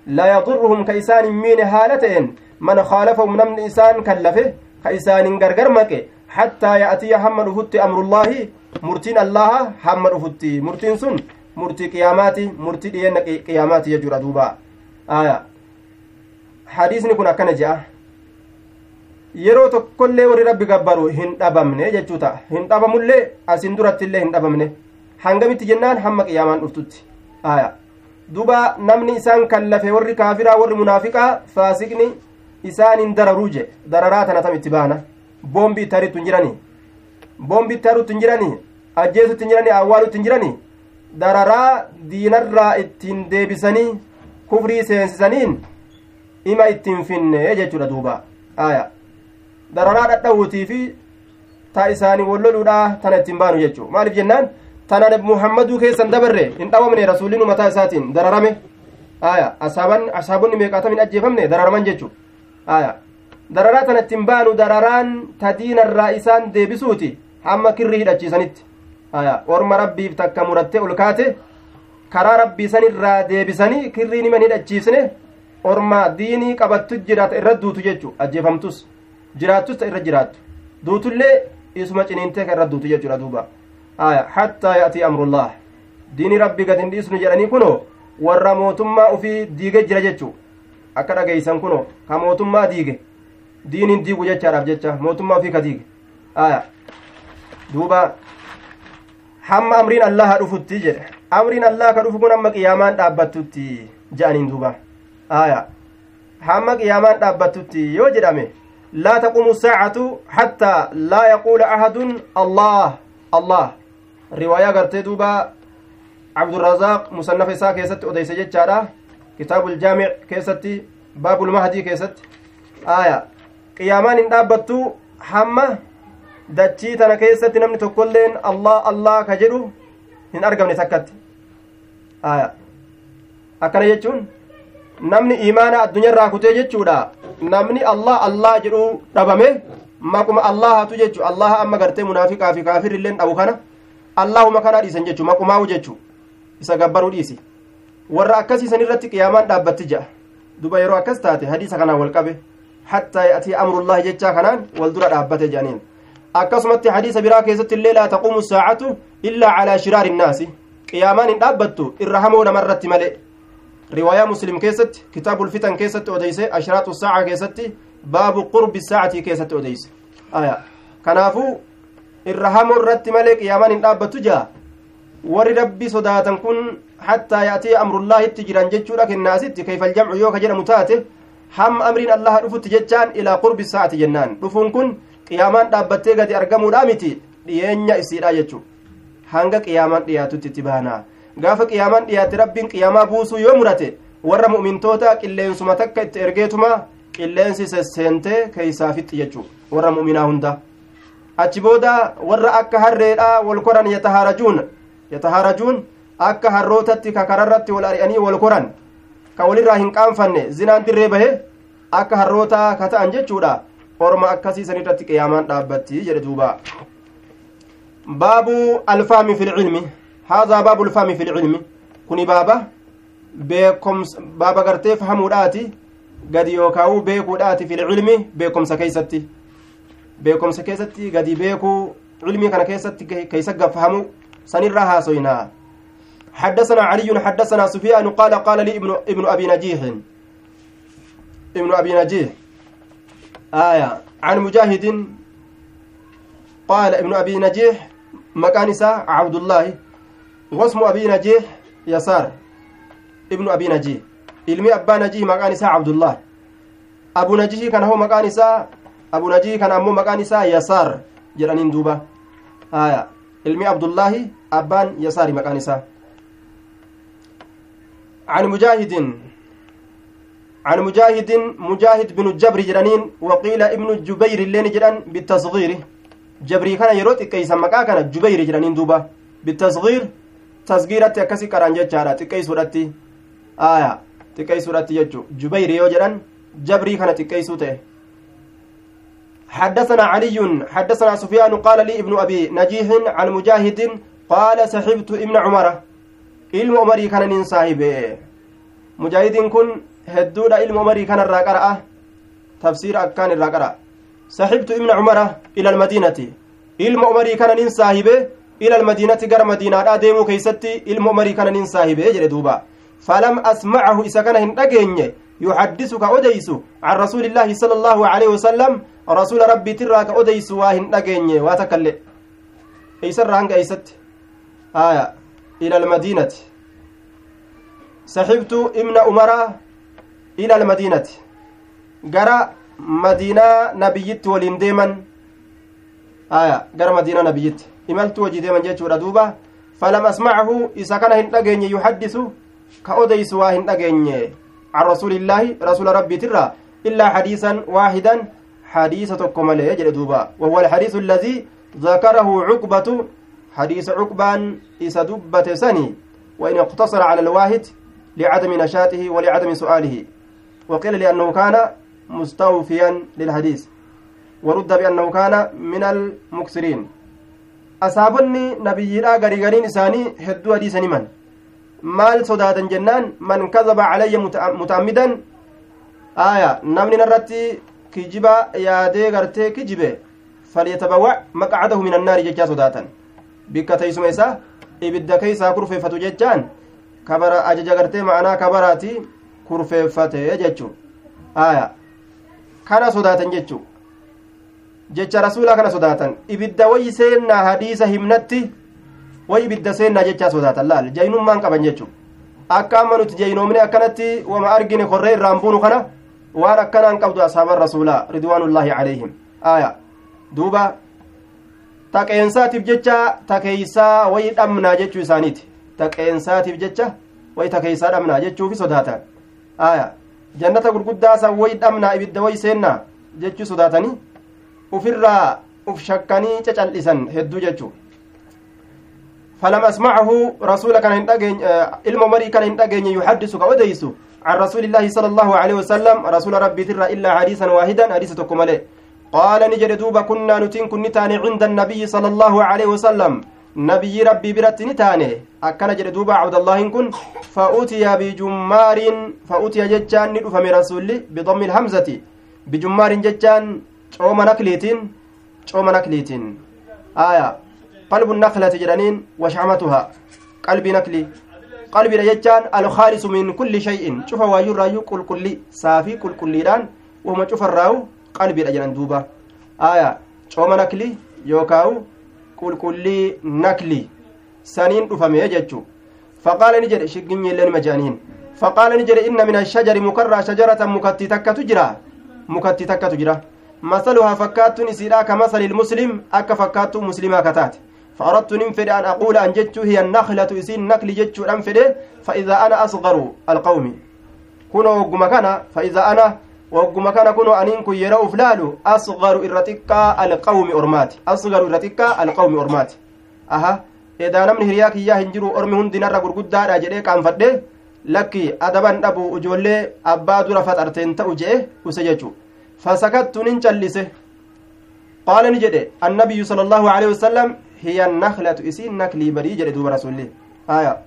isaan hin miine haala ta'en man khaalafahum namni isaan kallafe ka isaanin gargar maqe hattaa ya'tiya hamma dhufutti amrullaahi murtiin allaha hamma dhufutti murtiin sun murtii qiyaamaati murtii dhiyeenna qiyaamaati jechuudha duuba aya hadiisni kun akkana je'a yeroo tokkollee warri rabbi gabbaru hin dhabamne jechuu ta'a hin dhabamullee asin durattillee hin dhabamne hangamitti jennaan hamma qiyaamaan duba namni isaan kallafe warri kaafiraa warri munaafiqaa faasiqni isaan hin dararuu je dararaa tana tam itti baana. Boombi itti harittu hin jiranii? Boombi itti harutti hin jiranii? Ajjeesutti hin jiranii? Awwaalutti hin jiranii? Dararaa diinarraa ittiin deebisanii kufrii seensisaniin ima ittiin finne jechuudha duuba. Aya dararaa dhadhawutii fi ta isaanii walloluudha tana ittiin baanu jechuu. Maaliif jennaan tana muhammaduu keessan dabarre hin dhawamne rasuulinu mataa isaatiin dararame aya asaaban asaabonni meeqaatamin ajjeefamne dararaman jechuu aya dararaa tana ittiin baanu dararaan ta diinarraa isaan deebisuuti hamma kirri hidhachiisanitti aya orma rabbiif takka murattee ol kaate karaa rabbii sanirraa deebisanii kirrii niman hidhachiisne orma diinii qabattu jiraata irra duutu jechu ajjeefamtus jiraattus ta irra jiraattu duutullee isuma ciniintee ka irra duutu jechuudha duuba amrullah diinii rabbii gad hin dhiisnu jedhanii kunoo warra mootummaa ufii diige jira jechu akka dhageeysan kunoo ka mootummaa diige diiniin diigu jechaadhaaf jecha mootummaa ufii ka diige aya duuba hamma amriin allaha dhufutti jedhe amriin allah ka dhufu kun amma qiyaamaan dhaabbattutti je'aniin duuba aya hamma qiyaamaan dhaabbattutti yoo jedhame laa taqumu saacatu hattaa laa yaquula ahadun allah allah riwaayaa gartee duuba cabdurazaaq musannafa isaa keessatti odeyse jechaadha. Kitaabu ljaamic keessatti baabulmahdii keessatti. Aya. Qiyaamaan hin dhaabbattu hamma dachii tana keessatti namni tokkoilleen allah allah ka jedhu hin argamne takkatti. Aya. Akkana jechuun namni imaana addunyairraa kutee jechuudha. Namni allah allah jedhu dhabame maquma allahatu jechu. Allaha amma gartee munaafiqaa fi kaafirrilleen dhabu kana allahuma kanaa dhiisan jechu maqumaahu jechu isa gabbaruu dhiisi warra akkasiisan irratti qiyaamaan dhaabbatti ja'a duba yeroo akkas taate hadiisa kanaan wal qabe hattaa ya'tii amrullaahi jechaa kanaan wal dura dhaabbate jedhaniin akkasumatti hadiisa biraa keessatti illee laa taquumu saacatu illaa calaa shiraari innaasi qiyaamaan hin dhaabbattu irra hamoo namarratti malee riwaayaa muslim keessatti kitaabul fitan keessatti odeyse ashraatu saaca keessatti baabu qurbi saacatii keessatti odeyse aya kanaafuu irra hamoo irratti malee qiyaamaan hin dhaabbattu jaa? Warri rabbi sodaatan kun hattaa ya'tii amrullaahitti jiran jechuudha kennaasitti kayfaljamcu yoo ka jedhamu taate hamma amriin allaha dhufutti jechaan ilaa qurbi saacati jennaan. Dhufuun kun qiyaamaan dhaabbattee gadi argamuudha miti? Dhiyeenya isiidha jechu hanga qiyaamaan dhiyaatutti itti baanaa. Gaafa qiyaamaan dhiyaate rabbiin qiyaamaa buusuu yoo murate warra mu'mintoota qilleensuma takka itti ergeetuma qilleensi sesseentee keeysaafitti jechu. Warra mu'minaa hunda achi booda warra akka harreedha wal koran yatahaarajuun yatahaarajuun akka harrootatti ka kararratti wal ari'anii wal koran ka walirraa hin qaanfanne zinaan dirree bahe akka harrootaa ka ta'an jechuudha. Orma akkasiisan irratti qiyaamaan dhaabbatti jedhe duuba. Baabu alfaami fi lcilmi haadaa baabu alfaami fi lcilmi kuni baaba beekomsa baaba gartee fahamuudhaati. Gadi yookaa'u beekuudhaati fi lcilmi beekomsa keeysatti beekomsa keessatti gadi beekuu cilmii kana keessatti keeysa gaffahamu sanirraa haasoynaa حدثنا علي حدثنا سفيان قال قال لي ابن ابن ابي نجيح ابن ابي نجيح آية عن مجاهد قال ابن ابي نجيح مكان عبد الله واسم ابي نجيح يسار ابن ابي نجيح ilmi abbaa najii maqaan isaa abdullah abu najii kana hoo maqaan isaa abu najii kana ammoo maqaan isaa yasaar jedhaniin duuba. Haya ilmi abdullaahi abbaan yasaari maqaan isaa. عن مجاهد عن مجاهد مجاهد بن الجبر جرانين وقيل ابن الجبير اللين جران بالتصغير جبري كان يروت كيس مكا كان جبير جرانين دوبا بالتصغير تصغيرة أكسي كران جتشارا تكي سورتي آية تكي سورتي يجو جبير يو جران جبري كان تكي سوته حدثنا علي حدثنا سفيان قال لي ابن أبي نجيح عن مجاهد قال سحبت ابن عمر umarii kana irraa qara'a tafsiira akkaan irraa qara'a saxibtu ibna cumara ila almadiinati ilma umarii kana nin saahibe ila almadiinati gara madiinaadhaa deemuu keeysatti ilma umarii kana nin saahibe jedhe duuba falam asmacahu isa kana hin dhageenye yuxaddisu ka odeysu can rasuuli illaahi sala allaahu aleyhi wasalam rasuula rabbiitirraa ka odeysu waa hin dhageenye waa takkaille eeysarraa hanga eeysatti aya إلى المدينة. سحبت ابن عمر إلى المدينة. جرى مدينة نبيت ولين ديما آية. جرى مدينة نبيت. إملت وجي ديما جيت دوبا فلم أسمعه. إذا كان هندقين يحدث. كأوديس واهندقين عن رسول الله رسول ربي ترى. إلا حديثا واحدا. حديث تكمل يجري دوبا. وهو الحديث الذي ذكره عقبة حديث عقبان إسا دبة سني وإن اقتصر على الواحد لعدم نشاته ولعدم سؤاله. وقيل لأنه كان مستوفيا للحديث. ورد بأنه كان من المكسرين أصابني نبينا غريغرين إساني هدو حديث من maal sodaatan jennaan man kadaba calayya muta'ammidan aya namni narratti kijiba yaadee gartee kijibe falyatabawwa maqcadahu min annaari jechaa sodaatan. Bikka teeysuma isaa ibidda keeysaa kurfeeffatu jechaan kabara ajaja gartee ma'anaa kabaraati kurfeeffate jechu aya. Kana sodaatan jechu jecha rasuulaa kana sodaatan. Ibidda wayyi seennaa hadiisa himnatti way ibidda seennaa jechaa sodaatan laal? Jaynummaan qaban jechu akka amma nuti jaynoomne akkanatti wama argine korree irraan buunu kana waan akkanaan qabdu asaaban rasuulaa ridwaanullaahi calayhim aya duuba taqeensaatiif jecha takeeysaa wayi dhamnaa jechuu isaaniiti taqeensaatiif jecha wayi takeeysaa dhamnaa jechuufi sodaatan aya jannata gurguddaasan wayi dhamnaa ibidda wayi seennaa jechuu sodaatanii ufirraa uf shakkanii cacal'isan hedduu jechuu فلم أسمعه رسول كان يندقين علم مري كان يندقين يحدث كوديس عن رسول الله صلى الله عليه وسلم رسول ربي ترى إلا حديثا واحدا حديثكم عليه قال نجد دوبا كنا نتين كن نتاني عند النبي صلى الله عليه وسلم. نبي ربي برت نتاني أكن جد دوبا عبد الله كن فأتي بجمار فأتي ججان ندف من رسول بضم الهمزة. بجمار ججان شوم نكليتين شوم نكليتين. آية قلب النخلة جرانين وشعمتها. قلب نكلي. قلب جتان الخالص من كل شيء شوف وايو رايو كل كل صافي كل كليران وما شوف الراو قلب جران دوبا آية شوم نكلي يوكاو كل كل نكلي سنين دفمي جتشو فقال نجر شقين يلين مجانين فقال نجر إن من الشجر مكرة شجرة مكتي تكة تجرى مكتي تكة تجرى مثلها فكات نسيرا كمثل المسلم أك فكات مسلمة كتات فأردت ننفد أن أقول أن جدت هي النخلة إسين نكل جدت أنفد فإذا أنا أصغر القوم. كنوا وقم كان فإذا أنا وقم كان كنوا أنين كن يروا فلالو أصغر إرتكا القوم أرمات أصغر إرتكا القوم أرمات أها إذا نمن هرياك إياه هنجروا أرمي هندي نرى قرقود أجري كان فده لكي أدبا أبو أجولي أبا دور فترتين تأجئ وسججو. فسكت ننجلسه. قال نجد النبي صلى الله عليه وسلم هي النخلة إسين نكلي بري جري دوب رسول آية.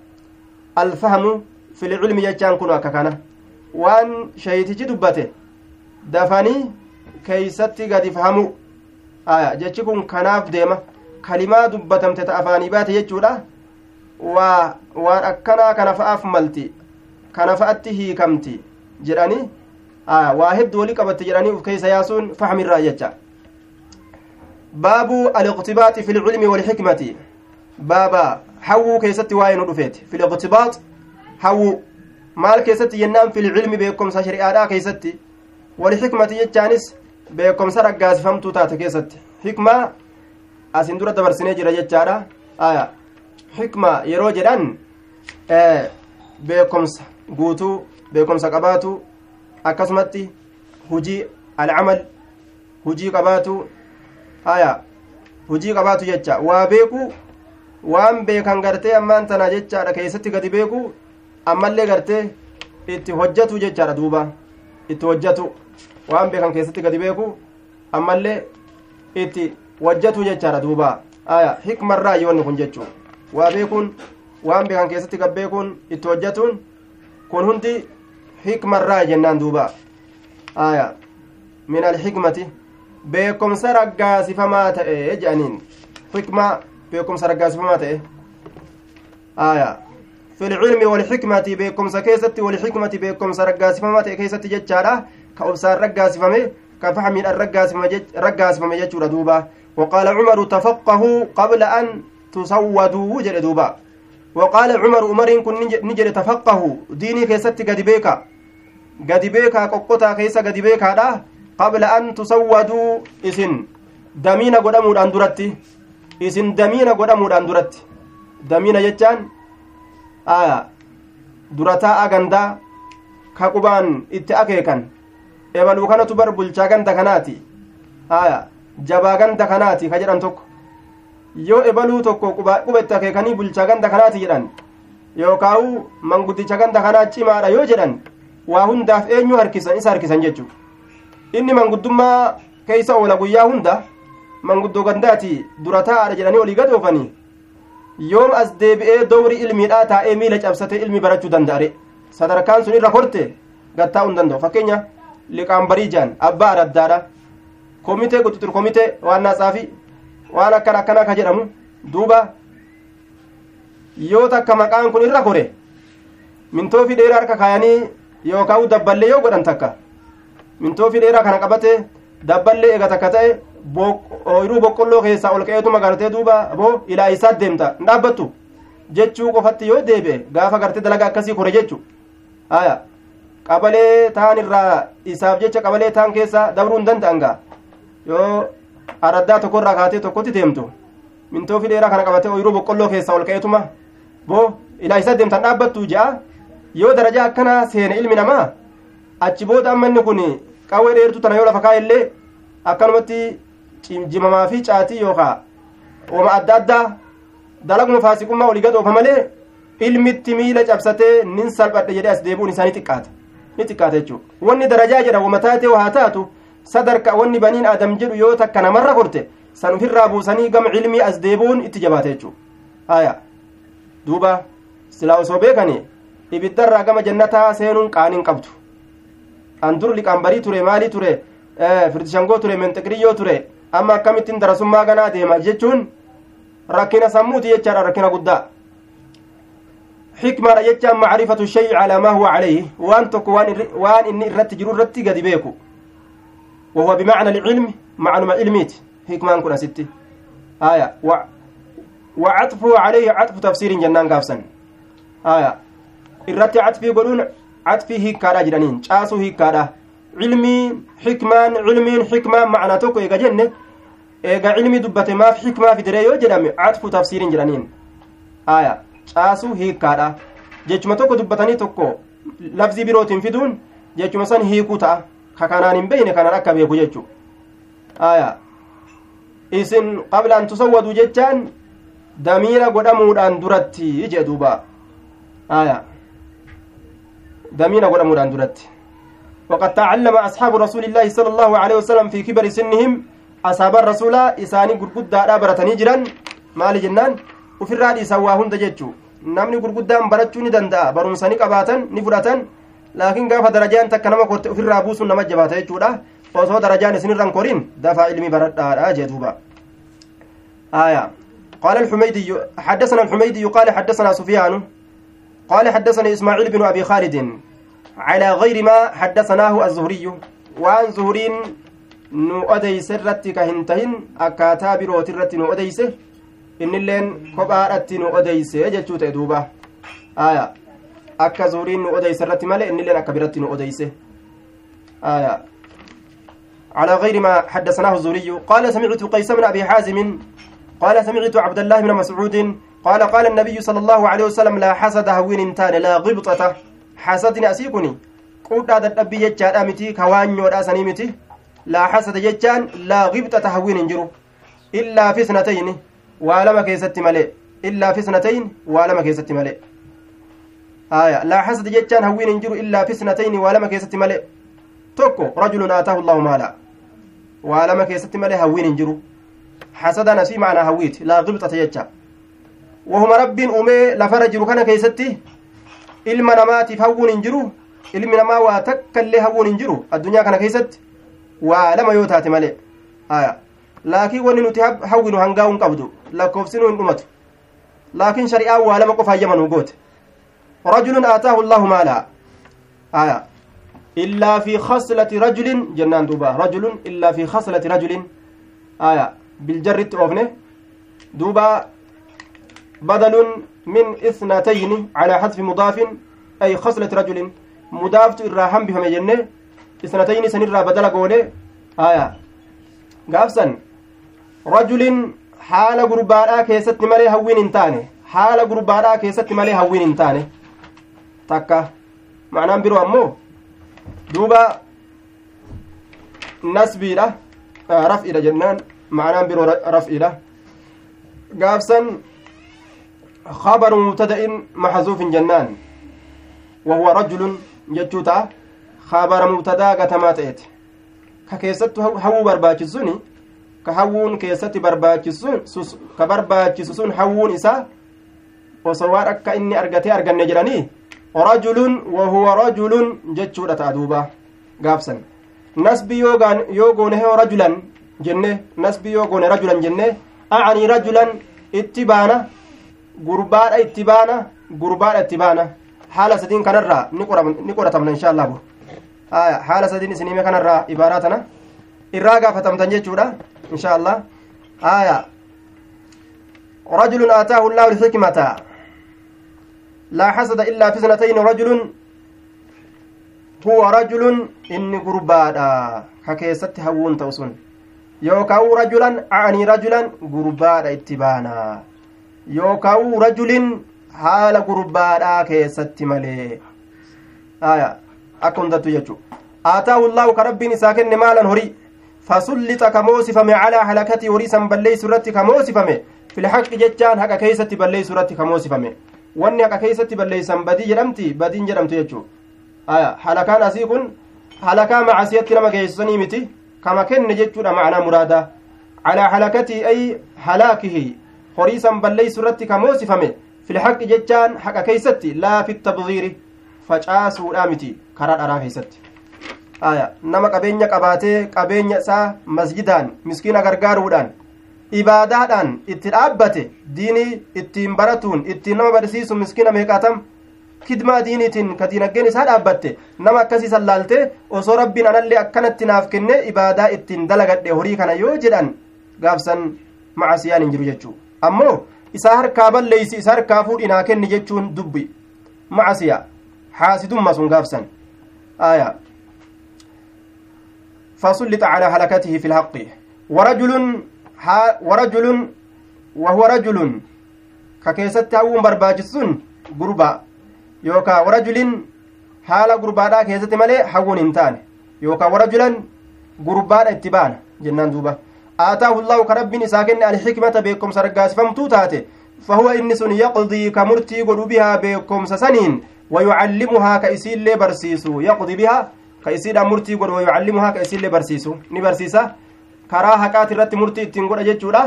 الفهم في العلم يجان كنوا ككنا وان شيتي دبته. دفني كيستي قد يفهموا آية. جتشكم كناف ديما. كلمة دبتم تتأفاني بات يجودا waa waan akkanaa kana fa'aaf malti kana fa'atti hiikamti jedhanii waa hedduu walii qabatte jedhanii uf keessa yaasuun fahmirraa jecha baabu aliqtibaaxi fi lcilmi walxikmati baaba hawwuu keessatti waa'ee nu dhufeeti fi liqtibaax hawwuu maal keessatti jennaan fi lcilmi beekomsa shari'aadhaa keessatti walxikmati jechaanis beekomsa raggaasifamtuu taate keessatti hikmaa asin dura dabarsinee jira jechaadha aya hikma yeroo jedhan beekomsa guutuu beekomsa qabaatu akkasumatti hujii alcamal hujii haya hujii qabaatu jecha. Waa beeku waan beekan gartee ammaan tana jechaadha keessatti gadi beeku ammallee gartee itti hojjatu jechaadha duuba. Itti hojjatu waan beekan keessatti gadi beeku ammallee itti hojjatu jechaadha duuba. Haya hikmarraa yoonni kun jechuu. Waa beekuun waan beekan keessatti gad beekuun itti hojjatuun kun hundi hikmarraa jennaan duuba. Aya min alxikmati beekomsa raggaasifamaa ta'e jedhaniin xikma beekomsa raggaasifamaa ta'e aya fi lcilmi walxikmati beekomsa keessatti walxikmati beekomsa raggaasifamaa ta'e keessatti jechaadha ka obsaan raggaasifame ka fahmiidhaan raggaasifame jechuudha duuba وقال عمر تفقهوا قبل أن تسودوا جل دوبا وقال عمر عمر كن نجر تفقهوا ديني كيست قد بيكا قد بيكا قطتا كيس قد بيكا دا قبل أن تسودوا إسن دمين قدمود أندرتي إسن دمين قدمود أندرتي دمين جتان آية durataa gandaa ka qubaan itti akeekan ebaluu kanatu bar bulchaa ganda kanaati haya jabaa ganda kanaati ka jedhan tokko yoo ebaluu tokko qubetta akeekanii bulchaa ganda kanaati jedhan yookaawu manguddicha ganda kanaa cimaadha yoo jedhan waa hundaaf eenyu harkisan isa harkisan jechu inni manguddummaa keeysa oola guyyaa hunda manguddoo gandaati dura jedhanii olii gad yoom as deebi'ee dowri ilmiidhaa taa'ee miila cabsatee ilmi barachuu danda'are sadarkaan sun irra korte gattaa'uu hin danda'u fakkeenya liqaan bariijaan abbaa araddaadha komitee quxuxur komitee waan naasaafi waan akkana akkanaa ka jedhamu duuba yoo takka maqaan kun irra kore mintoofi dheeraa harka kaayanii yookaan dabballee yoo godhan takka mintoofi dheeraa kana qabate dabballee eega takka ta'e ooyiruu boqqolloo keessaa ol ka'eetuma gartee duuba boo ilaa isaa deemta hin dhaabbattu jechuu qofatti yoo deebi'e gaafa gartee dalagaa akkasii kore jechu haya qabalee taan irraa isaaf jecha qabalee taan keessa dabruu hin danda'an gaa yoo araddaa tokkorraa kaatee tokkotti deemtu mintoofi dheeraa kana qabatee ooyiruu boqqolloo keessaa ol ka'eetuma boo ilaa isaa deemtan dhaabbattu je'a yoo darajaa akkanaa seene ilmi namaa achi booda amma inni qawwee dheertuu tana yoo lafa kaa'ellee akkanumatti jimamaa fi caatii yookaa wama adda addaa dalaguma faasiqummaa olii gad oofa malee ilmitti miila cabsatee nin salphadhe jedhee as deebi'uun isaanii xiqqaata ni xiqqaata jechuudha wanni darajaa jedha wama taatee haa taatu sadarka wanni baniin aadam jedhu yoo takka namarra korte san ofirraa buusanii gama ilmii as deebi'uun itti jabaata jechuudha haya duuba silaa osoo beekani ibiddarraa gama jannataa seenuun qaaniin qabdu an dur liqaan barii ture maalii ture firdishangoo ture menxiqiriyyoo ture amma akkamittiin darasummaa ganaa deema jechuun rakkina sammuuti jechaadha rakkina guddaa xikmaadha jechaan macrifatu shay calaa maa huwa calayhi waan tokko waan inni irratti jiru irratti gadi beeku wahuwa bimacna alcilmi macnuma ilmiiti hikmaan kun asitti aya وعطفه عليه عطف تفسير جنان قافسا آية irratti catfii godhuun catfii hiikkaadha jedhaniin caasuu hiikkaadha cilmiin xikmaan cilmiin xikmaan macnaa tokko eega jenne eega cilmii dubbate maaf xikmaa fidire yoo jedhame catfu tafsiiriin jedhaniin aya caasuu hiikkaadha jechuma tokko dubbatanii tokko lafzii birootiin fiduun jechuma san hiikuu ta'a ka kanaan hin beeyne kanaan akka beeku jechu aya isin qabla an tusawwaduu jechaan damiira godhamuudhaan duratti jee duuba aya دمينا قد أمودان درت وقد تعلم أصحاب رسول الله صلى الله عليه وسلم في كبر سنهم أصحاب الرسول إساني قرقود دارا برتني جران مال جنان وفي الرادي سواهن gurguddaan barachuu ni danda'a barumsa ni qabaatan ni fudhatan laakiin gaafa darajaan takka nama korte ofirraa buusuun nama jabaata jechuudha osoo darajaan isinirran korin dafaa ilmi baradhaadha jee duuba آية قال الحميدي حدثنا الحميدي قال حدثنا سفيان قال حدثني إسماعيل بن أبي خالد على غير ما حدثناه الزهري وعن زهرين akkaataa birooti irratti nu odeyse innilleen kophaadhatti nu odeyse jechuu ta'e duuba aya akka zuhriin nu odeyse irratti male innilleen akka biratti nu odeyse aya على غير ما حدثناه الزهري قال سمعت قيس بن أبي حازم قال سمعت عبد الله بن مسعود قال قال النبي صلى الله عليه وسلم لا حسد هوين تان لا غبطة. حسدني أسيكني. قد هذا الأبي يجاد أمتي كوان أسني متي. لا حسد يجان لا غبطة هوين جرو إلا في سنتين ولما كيست ملئ. إلا في سنتين ولما كيست ملئ. آية. لا حسد يجان هوين جرو إلا في سنتين ولما كيست ملئ. توكو رجل آتاه الله مالا. ولما كيست ملئ هوين جرو حسدنا في معنى هويت لا غبطة يجان. Wahuma rabbiin uumee lafarra jiru kana keessatti ilma namaatiif hawwuun hin jiru ilmi namaa waa takka illee hawwuun hin jiru addunyaa kana keessatti waa lama yoo taate malee laakiin wanni nuti hawwinu hangaa'uu hin qabdu lakkoofsinuu hin dhumatu laakiin shari'aan waa lama qofa hayyamanuu goote rajulun aataahu allaahu maalaa haya illaa fi khaslati rajulin jennaan duuba rajulun illaa fi khaslati rajulin haya biljarritti oofne duuba بدل من إثنتين على حذف مضاف أي خصلة رجل مضاف الراحم بهم جنة إثنتين سنرى بدل قوله آية. قافسا رجل حال قربانا كيست مالي هوين انتاني حال قربانا كيست مالي هوين انتاني تكا. معناه برو أمو. دوبا نسبي له raf'idha jennaan ma'anaan biroo raf'idha gaafsan خبر مبتدأ محذوف جنان وهو رجل جتوتا خبر مبتدا قتما تأتي ككيست هو برباچسوني كهوون كيست برباچسون كبرباچسون هوون إسا argatee arganne jedhanii rajulun wahuwa rajulun jechuudha ta'a duuba gaafsan nasbi yoo goone heo rajulan jenne nasbi yoo goone rajulan jenne acanii rajulan itti baana gurbaadha itti baana gurbaadha itti baana haala sadiin kanarraa ni qoratamna insha allah bur haala sadiin isinime kanarraa ibaaraa tana irraa gaafatamtan jechuudha insha allah aya rajulun aataahu llahu lxikmata laa xasada illaa fi rajulun huwa rajulun inni gurbaadha ka keessatti hawwuun ta'u sun yookaa'u rajulan acanii rajulan gurbaadha itti baana yookaa'u rajulin haala gurbaadhaa keessatti malee akka hundattu jechu aataahu llaahu ka rabbiin isaa kenne maalan horii fasullixa ka moosifame calaa halakatii horii san balleeysu irratti ka moosifame filhaqi jechaan haqa keeysatti balleeysu irratti ka moosifame wanni haqa keeysatti balleeysan badii jedhamti badiin jedhamtu jechuu halakaan asii kun halakaa macasiyatti nama geessisanii miti kama kenne jechuudha macnaa muraadaa calaa halakatii ay halaakihi horii san balleeysu irratti ka moosifame filhaqi jechaan haqa keeysatti laa fi tabdiiri facaasuudha miti karaa dharaa keeysatti. Aya nama qabeenya qabaatee qabeenya isaa masjidaan miskiina gargaaruudhaan ibaadaadhaan itti dhaabbate diinii ittiin baratuun ittiin nama barsiisu miskiina meeqaatam kidmaa diiniitiin ka diinaggeen isaa dhaabbatte nama akkasii sallaalte osoo rabbiin anallee akkanatti naaf kenne ibaadaa ittiin dalagadhe horii kana yoo jedhan gaafsan macasiyaan hin jiru jechuu ammoo isaa harkaa balleeysi isa harkaa fuudhinaa kenni jechuun dubbi macasiya haasidumma sun gaafsan aya فسلط على هلكته في الحق ورجل ورجل وهو رجل ككيست هاوون برباجسون غربا يوكا ورجل حال غربادا كيست مالي هاوون انتان يوكا ورجلا غربادا اتبان جنان دوبا آتاه الله كرب ساكن الحكمة بكم سرقاس فمتو تاتي فهو إنس يقضي كمرتي قلو بها بكم سسنين ويعلمها كإسيل برسيسو يقضي بها كإسيل مرتي قلو ويعلمها كإسيل برسيسو نبرسيسا karaa haqaati irratti murtii ittiin godha jechuudha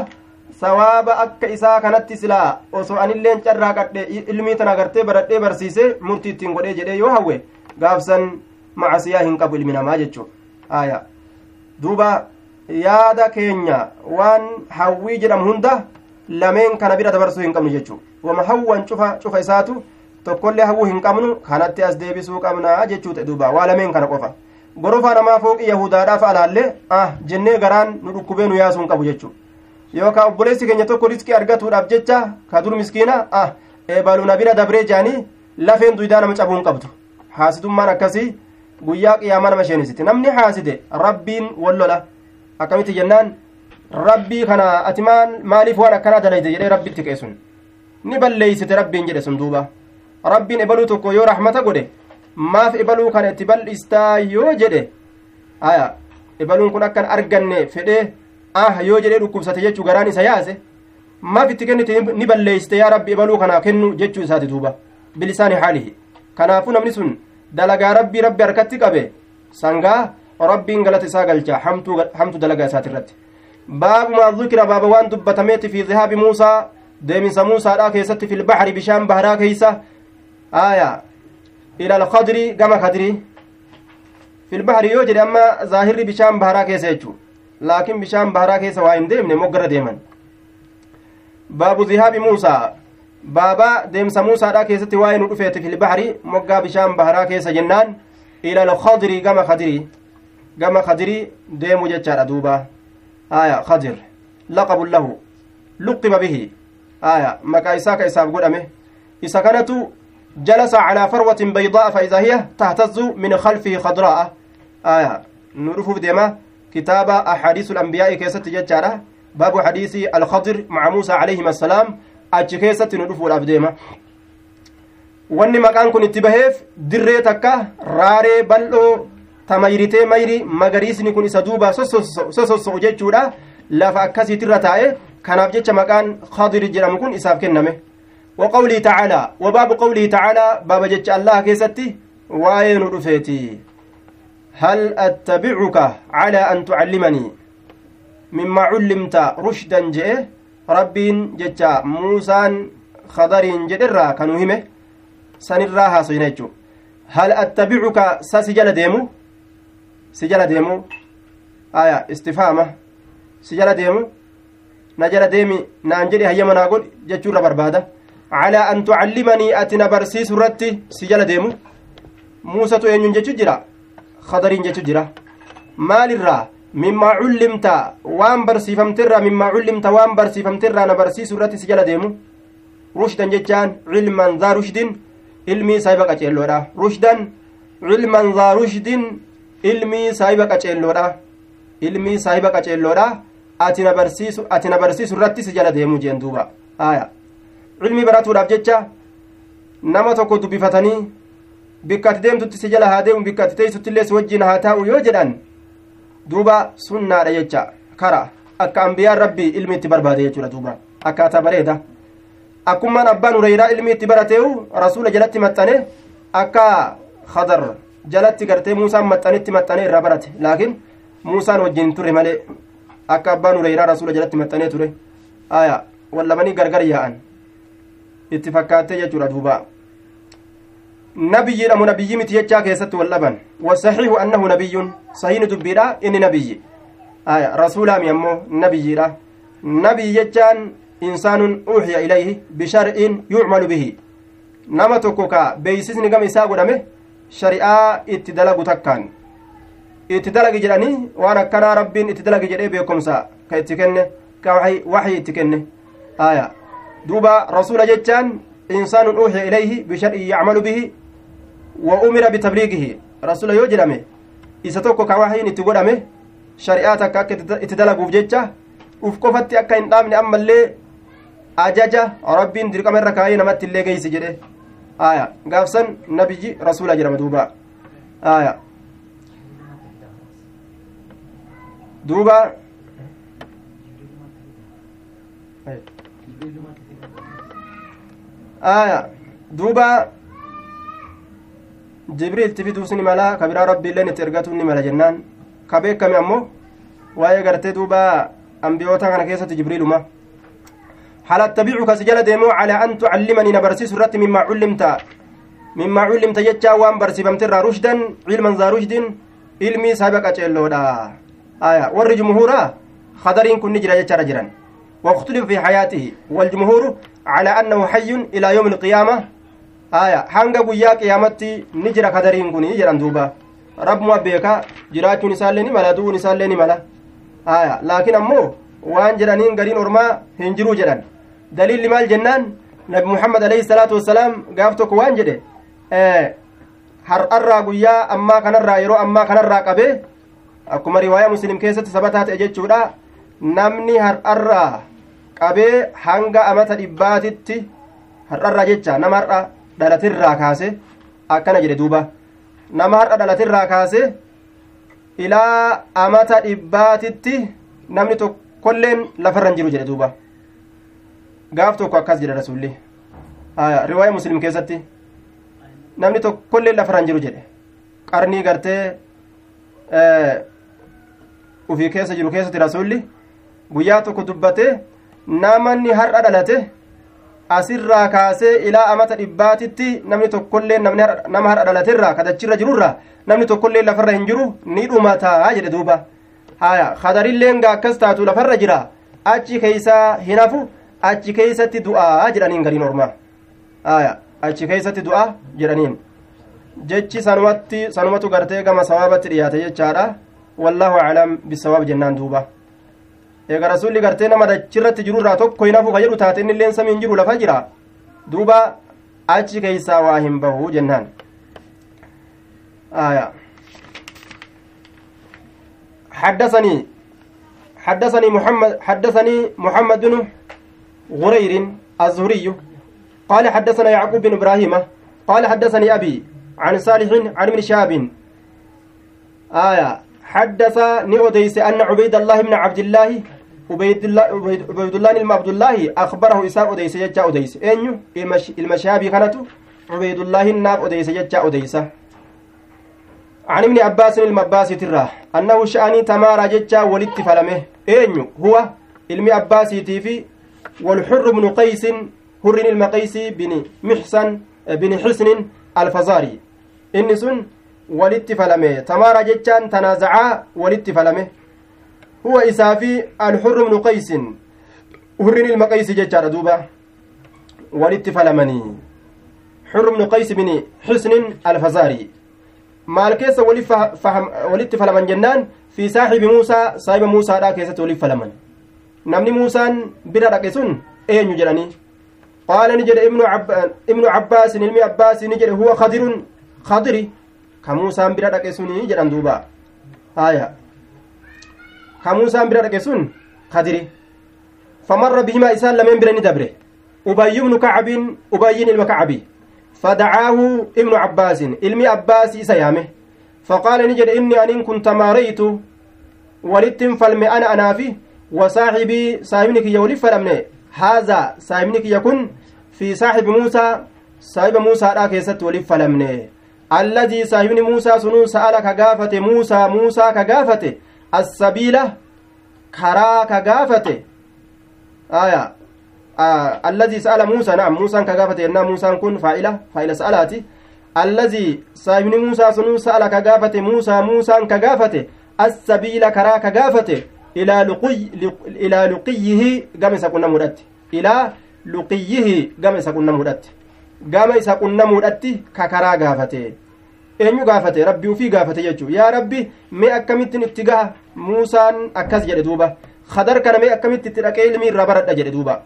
sawaaba akka isaa kanatti silaa osoo anilleen carraaqadhe ilmii tana agartee baradhee barsiise murtii ittiin godhee jedhee yoo hawwe gaafsan macasiyaa hin qabu ilmi namaa jechuu aya duuba yaada keenya waan hawwii jedhamu hunda lameen kana bira dabarsuu hin qabnu jechuu wama hawwan cufa cufa isaatu tokkollee hawwuu hin qabnu kanatti as deebisuu qabnaa jechuu ta'e duuba waa lameen kana qofa gorofaa namaa fooqi yahudaadhaaf alaallee ah jennee garaan nu dhukkubee nu yaasuu hin qabu jechuu yookaan obboleessi keenya tokko riskii argatuudhaaf jecha ka dur miskiina ah eebalu na bira dabree jaanii lafeen duydaa nama cabuu hin qabdu haasitummaan akkasii guyyaa qiyaamaa nama sheenisiti namni haaside rabbiin wallola akkamitti jennaan? Rabbii kana ati maaliif waan akkanaa dalayde jedhee rabbitti qeesun? Ni balleeysite rabbiin jedhe sun duuba. Rabbiin ebaluu tokko yoo rahmata godhe maaf ebaluu kana itti bal'istaa yoo jedhe aya ebaluun kun akkan arganne fedhee ah yoo jedhee dhukkubsate jechuu garaan isa yaase? Maaf itti kennite ni balleeysite yaa rabbi ebaluu kana kennu jechuu isaati duuba. Bilisaani haalihi. Kanaafuu namni sun dalagaa rabbii rabbi harkatti qabe sangaa rabbiin galata isaa galcha hamtu dalagaa isaati irratti baabu maa dhukira baaba waan dubbatameeti fi dhihaabi muusaa deeminsa muusaadha keessatti fi bishaan baharaa keeysa aya ila alkadri gama kadri fi yoo jedhe amma zaahirri bishaan baharaa keessa jechuu laakin bishaan baharaa keessa waa hin deemne moggara deeman baabu dhihaabi muusaa baaba deemsa muusaadha keessatti waa'ee nu dhufeeti fi moggaa bishaan baharaa keessa jennaan ila alkadri gama kadri gama kadri deemu jechaadha duuba aya kadir laqabun lahu luqiba bihi aya maqaa isaa ka isaaf godhame isa kanatu جلس على فروة بيضاء فإذا هي تهتز من خلفه خضراء آية نعرف ديما كتاب أحاديث الأنبياء كيست ججارة باب حديث الخضر مع موسى عليهما السلام أتش كيست نعرف الأبديما wanni maqaan kun itti baheef dirree takka raaree bal'oo ta mayritee mayri magariisni kun isa duuba sososo'u jechuudha. Lafa akkasiitirra taa'e kanaaf jecha maqaan khadir jedhamu kun isaaf kenname. وقوله تعالى وباب قوله تعالى باب جج الله كيستي وين رفيتي هل أتبعك على أن تعلمني مما علمت رشدا جئ ربين ججا موسى خضر جدرا كانوا همه سنرا هاسينيجو هل أتبعك سسجل ديمو سجل ديمو آية استفهامة سجل ديمو نجل ديمي نانجلي هيا مناقول ججورا برباده على أن تعلمني أتنا برسيس رتي سجل ديمو موسى تو eenyuun jechu jira khadariin jechu jira maalirraa mimmaa cullimta waan barsiifamterraa mimmaa cullimta waan barsiifamterraa na barsiisu irratti si jala deemu rushdan jechaan cilman daa rushdin ilmii saahiba qaceelloodha rushdan cilman daa rushdin ilmii saahiba qaceelloodha ilmii saahiba qaceelloodha ati na barsiisu ati na barsiisu irratti si jala deemu jeen duuba aya cilmii baratuudhaaf jecha nama tokko dubbifatanii bikka ati deemtutti si jala haa deemu bikka ati teessuttillee si wajjin haa taa'u yoo jedhan duuba sunnaadha jecha kara akka ambiyaan rabbii ilmi itti barbaade jechuudha duuba akkaataa bareeda akkummaan abbaan hureyraa ilmi itti barateehu rasuula jalatti maxxane akka khadar jalatti gartee muusaan maxxanitti maxxane irraa barate laakiin muusaan wajjin turre malee akka abbaan hureyraa rasuula jalatti maxxanee ture aya wallamanii gargar yaa'an itti fakkaattee jechuudha duuba nabiyyiidha mu nabiyyi miti jechaa keessatti wal dhaban wasaxiihu annahu nabiyyun sahiini dubbiidha inni nabiyyi aya rasuulaami ammoo nabiyyiidha nabiyyi jechaan insaanun uuxiya ilayhi bishar'in yucmalu bihi nama tokko ka beeysisni gama isaa godhame shari'aa itti dalagu takkaan itti dalagi jedhanii waan akkanaa rabbiin itti dalagi jedhee beekomsa ka itti kenne ka waxyi itti kenne aya duuba rasuula jechaan insaanun uuxiya ilayhi bishar'in yacmalu bihi wa umira bitabliigihi rasula yoo jedhame isa tokko ka wahiin itti godhame shari'aa takka akka itti dalaguuf jecha uf qofatti akka hin dhaabne ammallee ajaja rabbiin dirqama irra kaayee namatti illee geeysi jedhe aya gaafsan nabiyyi rasula jedhama duuba aya duuba aya duuba jibriilti fiduus ni mala ka biraa rabbiilleen itti ergatuun ni mala jennaan ka beekame ammoo waa'ee gartee duuba ambiyoota kana keessatti jibriiluma هل أتبعك سجل ديمو على أن تعلمني نبرسيس الرت مما علمت؟ مما علمت يجا وان برسيفمت رشدا علما ذا رشد علمي سابق أجلو دا آية ور جمهورا خضرين كن نجرى يجا رجرا واختلف في حياته. والجمهور على أنه حي إلى يوم القيامة. آية guyyaa qiyaamatti ni jira kadariin kun jedhan duuba rabbuma beeka jiraachuun isaallee ni mala du'uun isaallee ni mala laakiin ammoo waan jedhaniin gariin ormaa hin jiruu jedhan daliilli maal jennaan nabi muhammad alayhi salaatu wassalaam gaaf tokko waan jedhe har'arraa guyyaa ammaa kanarraa yeroo ammaa kanarraa qabee akkuma riwaayaa muslim keessatti sabataa ta'e jechuudha namni har'arraa qabee hanga amata dhibbaatitti har'arraa jecha nama har'a dhalatirraa kaase akkana jedhe duuba nama har'a dhalatirraa kaase ilaa amata dhibbaatitti namni tokkolleen lafarra hin jiru jedhe duuba gaaf tokko akkas jedhe rasulli riwaaya muslim keessatti namni tokkolleen lafarra hin jiru jedhe qarnii gartee ufii keessa jiru keessatti rasulli guyyaa tokko dubbate namanni har'a dhalate asirraa kaasee ilaa amata dhibbaatitti namni tokkollee nama har'a dhalaterraa kadachirra jirurra namni tokkollee lafarra hin jiru ni dhumataa jedhe duuba haya kadarilleen gaa akkas taatu lafarra jira achi keeysaa hin hafu achi keeysatti du'aa jedhaniin gariin ormaa haya achi keeysatti du'aa jedhaniin jechi sanumatti sanumatu gartee gama sawaabatti dhiyaate jechaadha wallaahu aclam bisawaab jennaan duuba eega rasulli gartee nama dachirratti jirurraa tokko hin hafu ka taate inni illeen samiin jiru lafa jira duuba achi keeysaa waa hin bahu jennaan aya حدثني حدثني محمد حدثني محمد بن غرير الزهري. قال حدثنا يعقوب بن إبراهيم قال حدثني أبي عن صالح عن ابن شهاب. آية. حدث نؤديس أن عبيد الله بن عبد الله عبيد الله عبيد الله بن عبد الله أخبره إساء أديس يجا أديس أنيو المشابي كانت عبيد الله الناب أديس يجا أديس عن ابن عباس المباس تراه أنه شأني تمارا ججا ولدت فلمه. أنيو هو علم عباس تيفي والحر بن قيس حر المقيس بن محسن بن حسن الفزاري إني سن walitti falame tamaara jechaan tanaazacaa walitti falame huwa isaa fi alxurru bnu qaysin hurrin ilma qaysi jechaadha duuba walitti falamanii xurru bnu qays bini xusnin alfazaarii maal keessa walitti falaman jennaan fi saaxibi muusaa saahiba muusaadha keessatti walitti falaman namni muusaan bira dhaqe sun eenyu jedhanii qaala ni jedhe ibnu cabbaasin ilmi abbaasi ni jedhe huwa kadirun kadiri ka muusaan bira dhaqe sunii jedhan duuba haya ka muusaan bira dhaqe sun kadiri famarra bihimaa isaan lameen bira ni dabre ubayyu ibnu kacabin ubayyin ilma kacabi fadacaahu ibnu cabbaasin ilmi abbaasi isa yaame faqaala ni jedhe inni anin kun tamaaraytu walittin falme ana anaafi saahibni kiyya walif fadhamne haazaa saahibni kiyya kun fi saaxibi muusaa saahiba muusaadha keessatti walif falamne alladii saahibni muusaa sunuu sa'ala ka gaafate muusaa muusaa ka gaafate assabiila karaa ka gaafate aya alladii sa'ala muusaa na'am muusaan ka gaafate yennaa muusaan kun faa'ila faa'ila sa'alaati alladii saahibni muusaa sunuu sa'ala ka gaafate muusaa muusaan ka ka ilaa ilaa luqiyyihi gama isa qunnamuudhatti ilaa luqiyyihi gama isa qunnamuudhatti gama isa qunnamuudhatti ka karaa gaafate eenyu gaafate rabbi ufii gaafate jechuu yaa rabbi mee akkamittin itti gaha muusaan akkas jedhe duuba khadar kana mee akkamitti itti dhaqee ilmi irraa baradha jedhe duuba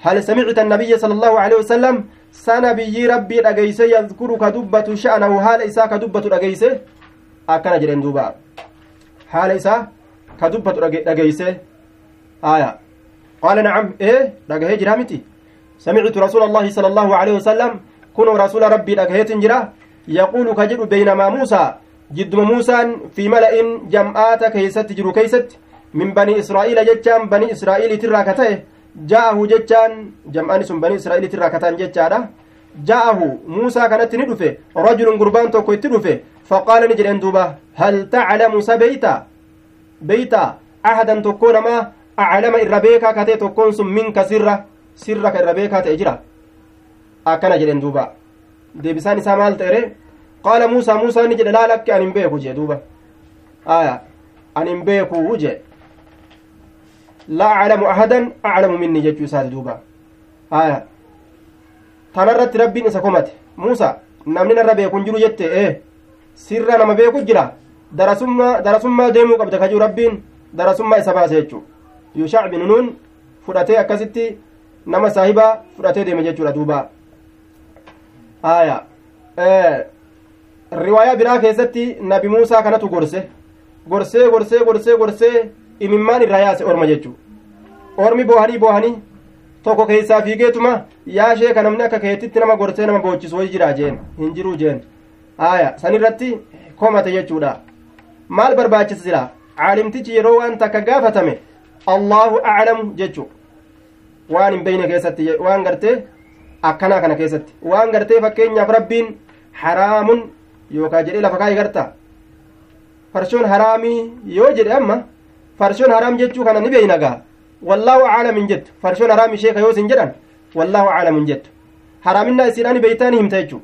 هل سمعت النبي صلى الله عليه وسلم سنبي ربي دغيسه يذكر كدبة شأنه حال إساء كدبة دغيسه أكنا جرين دوبا حال إساء كدبة دغيسه آية قال نعم إيه دغيه جرامتي سمعت رسول الله صلى الله عليه وسلم كنوا رسول ربي دغيه تنجرا يقول كجر بينما موسى جد موسى في ملأ جمعات كيست جرو كيست من بني إسرائيل جتان بني إسرائيل تراكته جاءه جتان جمعان سن بني إسرائيل تراكتان جتان جاءه موسى كانت ندفه رجل قربان توكو فقال نجرين دوبا هل تعلم سبيتا بيتا أحدا تكون ما أعلم الربيكا كتي تكون سن منك سرة سرك الربيكا تأجرا أكنا جرين دوبا deebisaan isaa maal ta'ere qaala muusaa muusaa ni jedhe laa lakki ani hin beeku jee duuba aya ani hin beeku jee laa aclamu ahadan aclamu minni jechuu isaati duuba aya tanarratti rabbiin isa komate muusa namni narra beeku hin jiru jette ee sirra nama beeku jira darasummaa darasummaa deemuu qabda kajuu rabbiin darasummaa isa baase jechuu yuushac bin nuun fudhatee akkasitti nama saahibaa fudhatee deeme jechuudha duubaa aya riwaayaa biraa keessatti nabi muusaa kanatu gorse gorsee gorsee gorsee gorsee imimmaan irraa yaase orma jechuu ormi boohanii boohanii tokko keessaa fiigeetuma yaashee ka namni akka keetitti nama gorsee nama boochisu wayi jira jeen hin jiruu jeen aya san irratti komate jechuudha maal barbaachisa jira caalimtichi yeroo waan takka gaafatame allahu aclamu jechu waan hin beyne keessatti waan gartee akkanaa kana keessatti waan gartee fakkeenyaaf rabbiin haraamun yookaan jedhee lafa kaa'e garta farshoon haraamii yoo jedhe amma farshoon haraam jechuu kana ni beeyna gaa wallaahu aclam hin jettu farshoon haraam ishee ka hin jedhan wallaahu aclam hin jettu haraaminaa isiidhaan beeytaa ni himta jechuu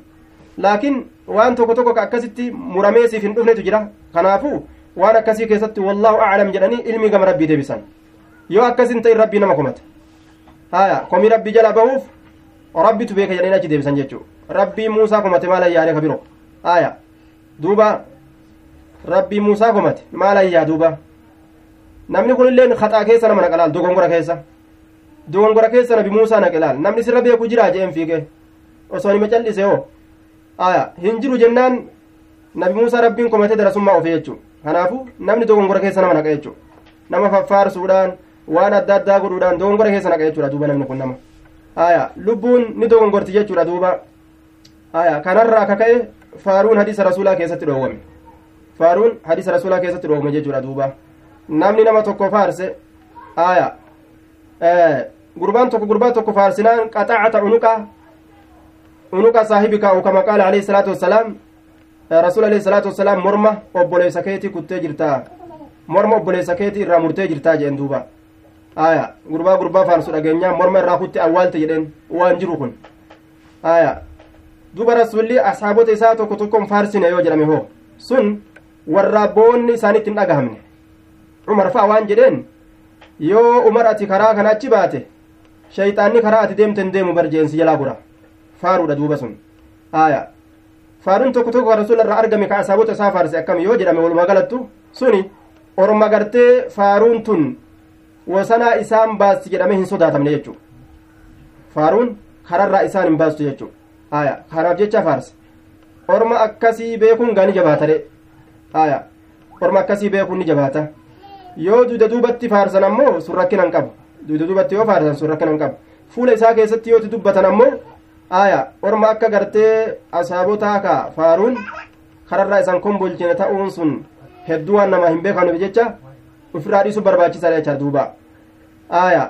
laakiin waan tokko tokko ka akkasitti muramee siif hin dhufnetu jira kanaafuu waan akkasii keessatti wallaahu aclam jedhanii ilmi gama rabbii deebisan yoo akkasin ta'in rabbii nama komata haya komii rabbii jala bahuuf rabbitu beeka jedhanii achi deebisan jechuu rabbii muusaa komate maal ayyaane ka biro aya duuba rabbii muusaa komate maal ayyaa duuba namni kun illeen haxaa keessa nama naqalaal dogongora keessa dogongora keessa nabi muusaa naqelaal namni sirra beeku jiraa jeen fiige osoo nima callise hoo aya hin jiru jennaan nabi muusaa rabbiin komate darasummaa ofe jechuu kanaafu namni dogongora keessa nama naqa jechuu nama faffaarsuudhaan waan adda addaa godhuudhaan dogongora keessa naqa jechuudha duuba namni kun nama aya lubbuun ni dogongorti jechuudha duuba aya kanarraa akka ka'e faaruun hadiisa rasuulaa keessatti dhoowwame faaruun hadiisa rasuulaa keessatti dhoowwame jechuudha duuba namni nama tokko faarse aya gurbaan tokko gurbaa tokko faarsinaan qaxacata unuqa unuqa saahibika u kama qaala alayhi salaatu wassalaam rasuul alayhi salaatu wassalaam morma obboleessa keetii kuttee jirtaa morma obboleessa keetii irraa murtee jirtaa jedhen duuba aya gurbaa gurbaa faarsu dhageenyaa morma irraa kutte awwaalte jedhen waan jiru kun aya duba rasulli ashaabota isaa tokko tokkon faarsine yoo jedhame hoo sun warra boonni isaanitti hin dhagahamne umar fa'a waan jedheen yoo umar ati karaa kana achi baate shayxaanni karaa ati deemten deemu barjeensi jalaa gura faaruudha duuba sun aya faaruun tokko tokko rasuula irraa argame ka asaabota isaa faarse akkami yoo jedhame walumaa galattu suni orma gartee faaruun tun wasanaa isaan baasti jedhame hin sodaatamne jechuu faaruun kararraa isaan hin baastu jechuu aya kanaaf jecha faarse orma akkasii beekuun gaani jabaatadhe aya orma akkasii beekuun ni jabaata yoo duuda duubatti faarsan ammoo sun rakkina hin qabu duuda duubatti yoo faarsan sun rakkina qabu fuula isaa keessatti yooti dubbatan ammoo aya orma akka gartee asaabotaa ka faaruun kararraa isan kombolchine ta'uun sun hedduu waan namaa hin beekamneef jecha ofirraa dhiisuu barbaachisaadha jecha duuba aya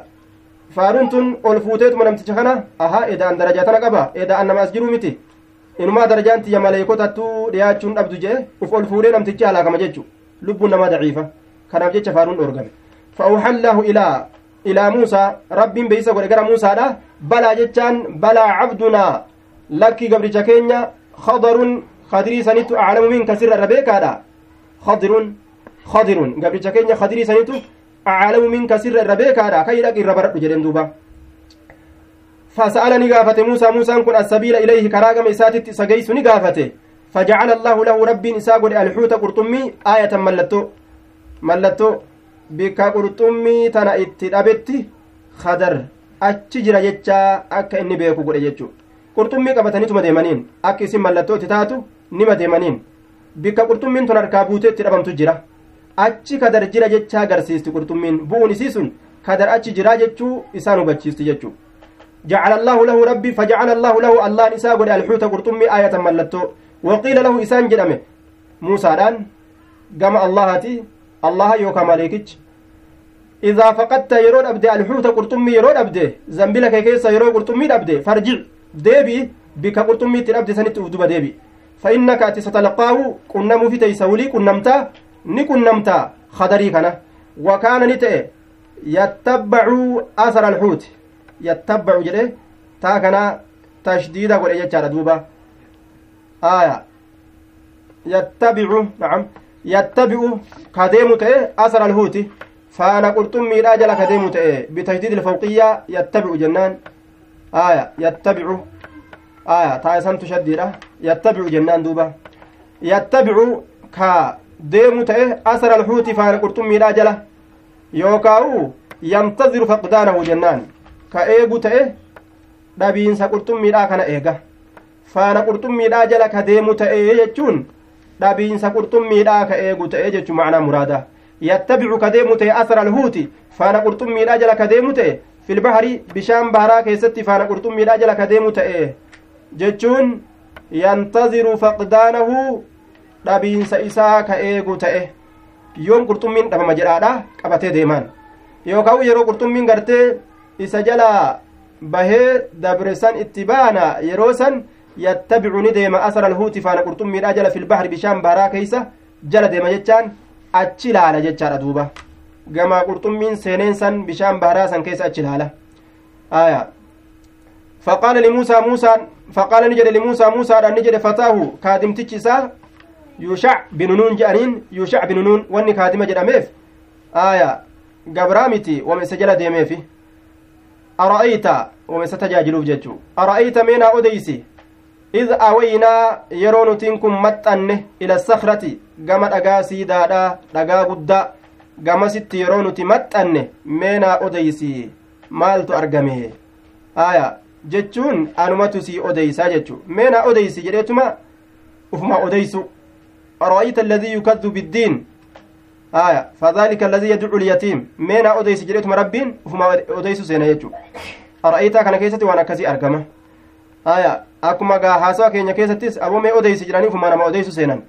faaruun tun ol fuuteetuma namticha kana ahaa eda'an darajaa tana qaba eda'an nama as jiru miti inumaa darajaan tiyya maleekotattuu dhiyaachuun dhabdu jee uf ol fuudhee namtichi halaakama jechu lubbuun namaa daciifa kanaaf jecha faaruun dhoorgame fa'uuxallaahu ilaa ilaa muusaa rabbiin beeysa godhe gara muusaadha balaa jechaan balaa cabdunaa lakki gabricha keenya khadarun khadirii sanitu aclamu minka sirra irra beekaadha khadirun khadirun gabricha keenya khadirii sanitu aclamu minka sirra irra beekaadha kayyi dhaqi irra baradhu jedhen duuba فسألني قافته موسى موسى كن السبيل إليه كراغم إساتت سجيس نقافته فجعل الله له ربي إساق الحوت قرطمي آية ملتو ملتو بك قرطمي تنا اتدابتي خدر achi jira jecha akka inni beeku godhe jechu qurxummii qabataniituma deemaniin akka isin mallattoo itti taatu nima deemaniin bikka qurxummiin tun harkaa buutee itti dhabamtu jira achi kadar jira jecha agarsiisti qurxummiin bu'uun isii sun kadar achi jira jechuu isaan hubachiisti jechuu جعل الله له ربي فجعل الله له الله نساء قد الحوت قرطمي آية ملتو وقيل له إسان جرمه موسى دان قام الله تي الله يوكا مالكيش إذا فقدت يرون أبدي الحوت قرطمي يرون أبدي زنبلك كيسا يرون قرطمي أبدي فرجع. ديبي بك قرطمي تنبدي سنت أفدوب ديبي. فإنك أتي ستلقاه كنم في تيسولي كنمتا نكنمتا خدري كان وكان نتئ يتبع أثر الحوت. kana tashdiida godhe jechaadha duuba aya yattabicu nacam yattabi'u ka deemu ta'e asara alhuuti ta'e bitashdiidi ilfawqiyyaa yattabicu jennaan aya yattabicu aya taa isan tushaddiidha yattabicu jennaan duuba yattabicu ka deemu ta'e asara alhuuti faana qurxummiidha jala yookaa'u yantaziru faqdaanahu jennaan ka eegu ta'e dhabiinsa qurxummiidhaa kana eega faana qurxummiidhaa jala ka deemu ta'e jechuun dhabiinsa qurxummiidhaa ka eegu ta'e jechuun macnaa muraada yattabicu ka deemu ta'e asra alhuuti faana qurxummiidhaa jala ka deemu ta'e filbahari bishaan baharaa keessatti faana qurxummiidhaa jala ka deemu ta'e jechuun yantaziru faqdaanahu dhabiinsa isaa ka eegu ta'e yoon qurxummiin dhabama jedhaadha qabatee deemaan yookaan yeroo qurxummiin gartee isa jala bahee dabre san itti baana yeroo san yattabicu ni deema asara alhuuti faana qurxummiidha jala filbahri bishaan baharaa keeysa jala deema jechaan achi laala jechaadha duuba gama qurxummiin seeneen san bishaan baharaa san keessa achi laala aya faqaala limuusaa muusaan faqaala ni jedhe limuusaa muusaadhaan ni jedhe fataahu kaadimtichi isaa yuushac binunuun jedhaniin yuushac binunuun wanni kaadima jedhameef aya gabraa miti wama isa jala deemeefi ara'ayta wama isa tajaajiluuf jechuu ara'ayta meenaa odeysi id awaynaa yeroo nutiin kun maxxanne ila sakrati gama dhagaa siidaadha dhagaa guddaa gamasitti yeroo nuti maxxanne meenaa odeysi maaltu argame aya jechuun anumatu sii odeysaa jechuu meenaa odeysi jedheetuma ufuma odeysu ara'ayta alladii yukaddu biddiin aya fadhalika alladii yadcu lyatiim meenaa odeysi jedheetuma rabbiin ufuma odeysu seena jechuu ara'aytaa kana keessatti waan akkasii argama aya akkuma gaa haasawa keenya keessattis aboomee odeysi jedhaniifuma nama odeysu seenan.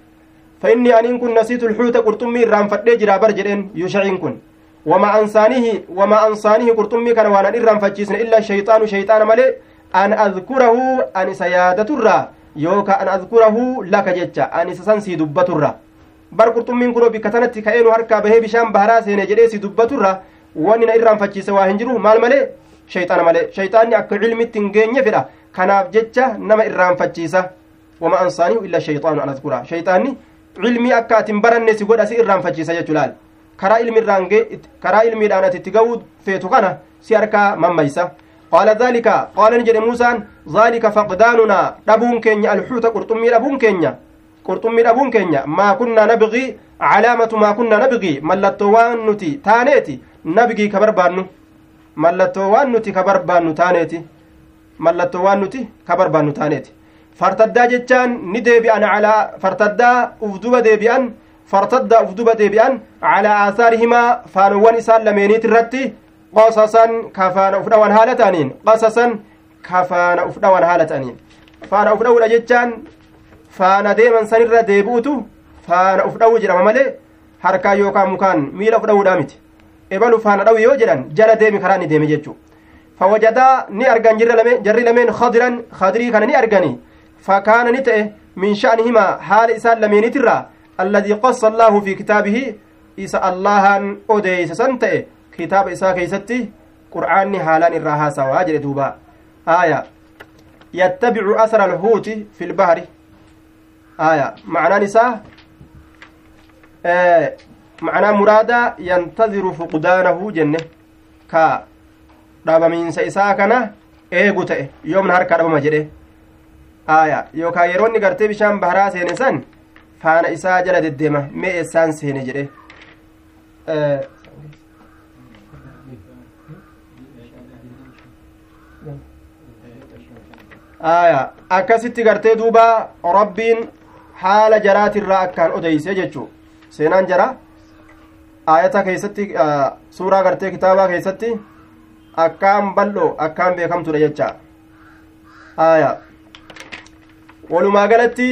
Fa inni aniin kun nasiitu lxuuta qurxummii irraan fadhee jiraa bar jedheen yuushaciin kun. Wama ansaanihi wama ansaanihi qurxummii kana waan an irraanfachiisne illaa shayxaanu shayxaana malee an adkurahu an isa yaadaturraa yooka an adkurahu laka jecha an isa san sii dubbaturra. Bar qurxummiin kunoo bikka tanatti ka'ee nu harkaa bahee bishaan baharaa seene jedhee si dubbaturra wanni na irraanfachiise waa hin jiru maal malee? Shayxaana malee. Shayxaanni akka cilmitti hin geenye fedha. Kanaaf jecha nama irraanfachiisa wama ansaanihu illa shayxaanu an adkura shayxaanni cilmii akka ati hin baranne si godha si irraanfachiisa jechuu laal karaa ilmiirraan karaa ilmiidhaan ati itti ga'uu feetu kana si harkaa mammaysa qaala daalika qaala ni jedhe muusaan daalika faqdaanunaa dhabuun keenya alxuuta qurxummii dhabuun keenya qurxummii dhabuun keenya maa kunnaa nabgii calaamatu maa kunnaa nabgii mallattoo waan nuti taaneeti nabgii ka barbaannu mallattoo waan nuti ka barbaannu taaneeti mallattoo waan nuti ka barbaannu taaneeti fartaddaa jechaan ni deebi'an calaa fartaddaa ufduba deebi'an fartaddaa ufduba deebi'an calaa aasaarihimaa faanowwan isaan lameeniit irratti qosasan ka faana uf dhawan haala ta'aniin qosasan ka faana uf dhawan haala ta'aniin faana uf dhawudha jechaan faana deeman sanirra deebi'utu faana uf dha'uu jedhama malee harkaa yookaan mukaan miila uf dha'uudhaa miti ebalu faana dha'u yoo jedhan jala deemi karaa ni deeme jechuu fawajadaa ni argan jarri lameen khadiran khadirii kana ni argani fakaana ni ta'e min sha'nihimaa haala isaan lameenitirraa alladii qassa allaahu fi kitaabihi isa allahan odeeyse san ta'e kitaaba isaa keeysatti qur'aanni haalaan irraa haasawaa jedhe duuba aya yattabicu asra alhuuti fi lbahri aya macnaan isaa macnaa muraada yantadiru fuqdaanahu jenne ka dhabamiinsa isaa kana eegu ta'e yoomna harkaa dhabama jedhe aya yookaan yeroo inni gartee bishaan baharaa seene san faana isaa jala deddeema mee eessaan seene jedhe aya akkasitti gartee duuba rabbiin haala jaraatirraa akkaan odeyse jechuu seenaan jara ayata keessatti suuraa gartee kitaabaa keessatti akkaan bal'oo akkaan beekamtudha jecha aya walumaa galatti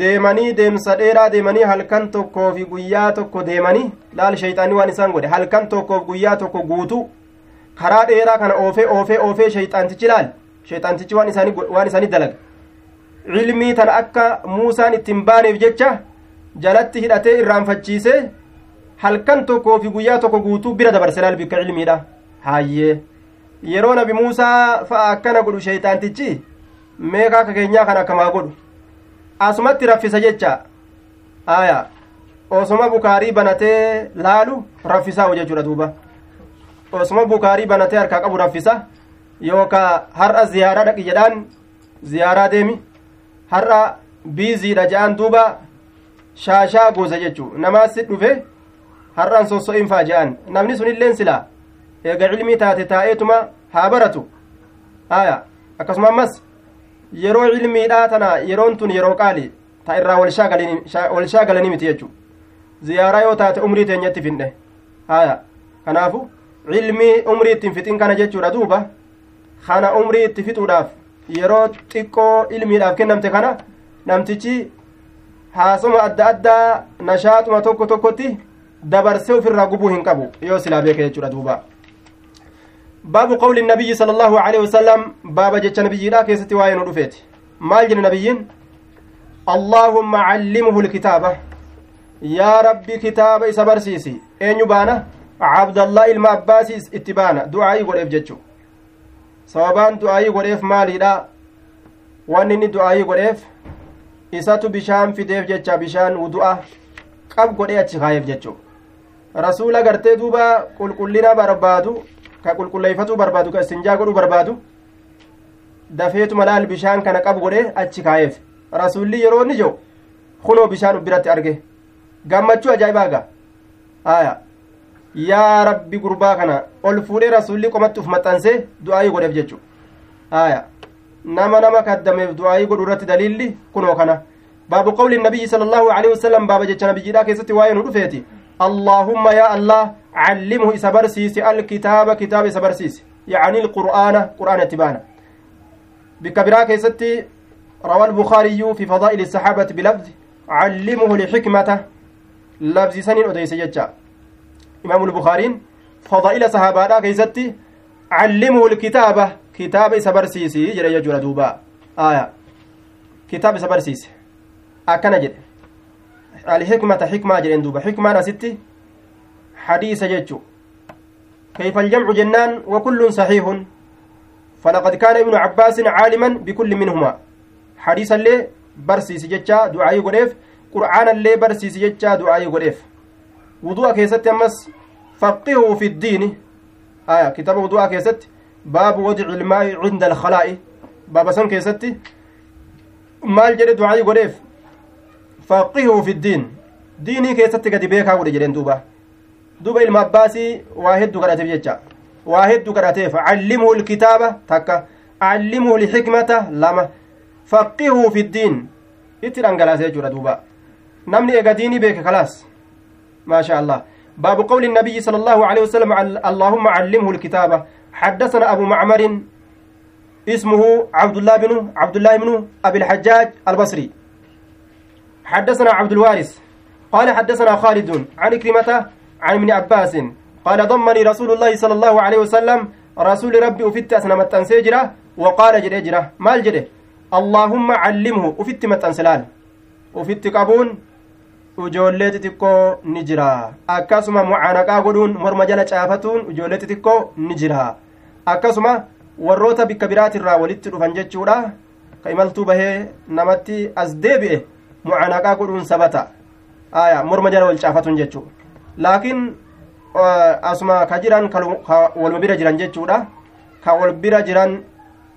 deemanii deemsa dheeraa deemanii halkan tokkoo fi guyyaa tokko deemanii laal shayxaanii waan isaan godhe halkan tokkoof guyyaa tokko guutuu karaa dheeraa kana oofee oofee oofee shayxaantichi laal shayxaantichi waan isaanii dalaga cilmii tana akka muusaan ittiin baaneef jecha jalatti hidhatee irraanfachiisee halkan tokkoo fi guyyaa tokko guutuu bira dabarse laal bikka cilmiidha hayyee yeroo nabi muusaa fa'a akkana godhu shayxaantichi meekaa akka keenyaa kan akkamaa godhu asumatti raffisa jecha aya osoma bukaarii banatee laalu raffisaa jechuudha duuba osoma bukaarii banatee harkaa qabu raffisa yookaa har'a ziyaaraa dhaqi jedhaan ziyaaraa deemi har'a biiziidha jedhaan duuba shaashaa gosa jechuu namaasi dhufe har'an sosso'in faa jedhaan namni sunilleen silaa eega cilmii taate taa'eetuma haa baratu aya akkasuma ammas yeroo cilmiidhaa tana yeroon tun yeroo qaali ta irraa walshaa galanii miti jechuu ziyaaraa yoo taate umrii teenyatti finne haya kanaafu cilmii umrii ittiin fixin kana jechuudha duuba kana umrii itti fixuudhaaf yeroo xiqqoo ilmiidhaaf kennamte kana namtichi haasoma adda addaa nashaaxuma tokko tokkotti dabarsee ofirraa gubuu hin qabu yoo silaa beeke jechuudha duuba nabiyyi sala allahu aleyhi wasalam baaba jecha nabiyyiidha keessatti waa'ee nu dhufeeti maal jedhe nabiyyiin allaahumma callimhu lkitaaba yaa rabbi kitaaba isa barsiisi eenyu baana cabdallah ilma abbaasiis itti baana du'aayii godheef jechu sababaan du'aayii godheef maaliidha wanni inni du'aayii godheef isatu bishaan fideef jecha bishaan wudu'a qab godhee achi kaayeef jechu rasuula gartee duuba qulqullina barbaadu ka qulqulleeyfatuu barbaadu ka istinjaa godhuu barbaadu dafeetuma laal bishaan kana qabu godhee achi kaayeef rasuulli yeroo inni jiru kunoo bishaan biratti arge gammachuu ajaa'ibaaga aya yaa rabbi gurbaa kana ol fuudhee rasuulli qomatti uf maxxansee du'aayii godheef jechu aya nama nama kaddameef du'aayii godhu irratti daliilli kunoo kana baabu qawli nabiyyi sala allahu aleyhi wasalam baaba jecha nabiyyiidha keessatti waa'ee nu dhufeeti allaahumma yaa allah علمه إسا برسيس الكتاب كتاب إسا برسيس يعني القرآن قرآن اتبانا بكبرا كيستي روى البخاري في فضائل الصحابة بلفظ callimuhu lxikmata labsisaniin odeyse jecha imaamu lbukaariin fadaa'ila sahaabaadhaa keeysatti callimuhu lkitaaba kitaaba isa barsiisii jedhe jechuudha duuba aya kitaaba isa barsiise akkana jedhe alxikmata xikmaa jedhen duuba xikmaan asitti hadiisa jechu كيف الجمع جنان وكل صحيح. فلقد كان ابن عباس عالما بكل منهما. حديثا لي برسيس جتشا دعاء قريف قرآنا لي برسيس جتشا دعاء قريف وضوء كيست أمس فقهه في الدين. آية كتاب وضوء كيست. باب وضع الماء عند الخلاء. باب سن كيست. jedhe du'aayi godheef faqihu fi ddiin diinii keessatti gadi beekaa godhe jedheen duuba duba ilma abbaasii waa hedduu kadhateef jecha waa hedduu kadhateef callimuhu lkitaaba takka callimuhu lxikmata lama faqihuu fi ddiin itti dhangalaase jechuudha duuba namni ega diinii beeke kalaas شاء الله باب قول النبي صلى الله عليه وسلم اللهم علمه الكتابة حدثنا أبو معمر اسمه عبد الله بن عبد الله بن أبي الحجاج البصري حدثنا عبد الوارث قال حدثنا خالد عن كلمة عن ابن عباس قال ضمني رسول الله صلى الله عليه وسلم رسول ربي أفت أسنمت أنسجرة وقال جري جرة مال جري اللهم علمه قبون ijoollee xixiqqoo ni jira akkasuma mucaanaqaa godhuun morma jala caafatuun ijoollee xixiqqoo ni jira akkasuma warroota bikka biraatirraa walitti dhufan jechuudha ka imaltuu bahee namatti as deebi'e mucaanaqaa godhuun sabata aya morma jala wal caafatuun jechuu laakiin asuma ka jiran ka walma bira jiran jechuudha ka wal bira jiran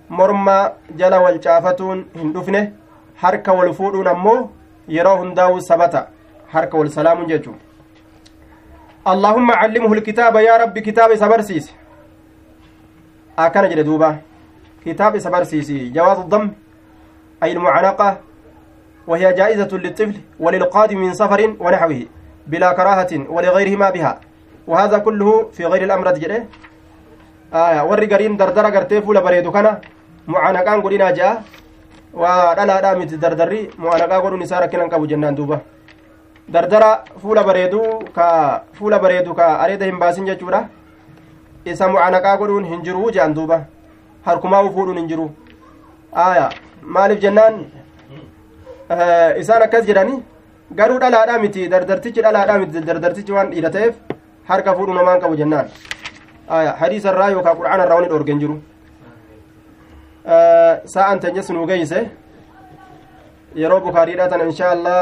morma jala wal caafatuun hin dhufne harka wal fuudhuun ammoo yeroo hundaa'u sabata harka wal salaamuun jechuun allahumma callimhu lkitaaba yaa rabbi kitaaba isa barsiisi akkana jedhe duuba kitaaba isa barsiisi jawaazu dam ay ilmucanaqa وهي جائزة للطفل وللقادم من سفر ونحوه بلا كراهة ولغيرهما بها وهذا كله في غير الأمر جده آية ورّي قرين دردرة قرتي فولا بريدو كان معانقان قرينا جاء ودلا دامت دردري معانقان قرون نسارة كنان قبو جنان دوبا dardara fuula bareeduu ka fuula bareedu ka areeda hin baasin jechuudha isa mucaanaqaa godhuun hin jiruu jean duuba harkumaa fuudhuun hin jiru aya maaliif jennaan isaan akkas jedhani garuu dhalaadhaa miti dardartichi dhalaadhaa miti dardartichi waan dhiira ta'eef harka fuudhu namaan qabu jennaan hadiisa irraa yookaan qur'aana irraa wani dhoorgen jiru sa'an teenyes nuu geeyse yeroo bukaariidhaa tana allah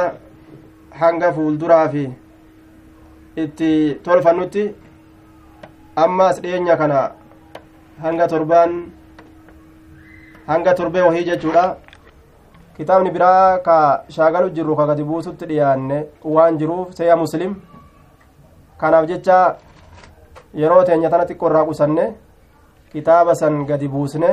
hanga fuulduraa fi itti tolfannutti ammaas dhiyeenya kana hanga torbaan hanga torbee wahii jechuudha kitaabni biraa ka shaagalu jirru ka gadi buusutti dhiyaanne waan jiruuf seeya muslim kanaaf jecha yeroo teenya tana xiqqo irraa qusanne kitaaba san gadi buusne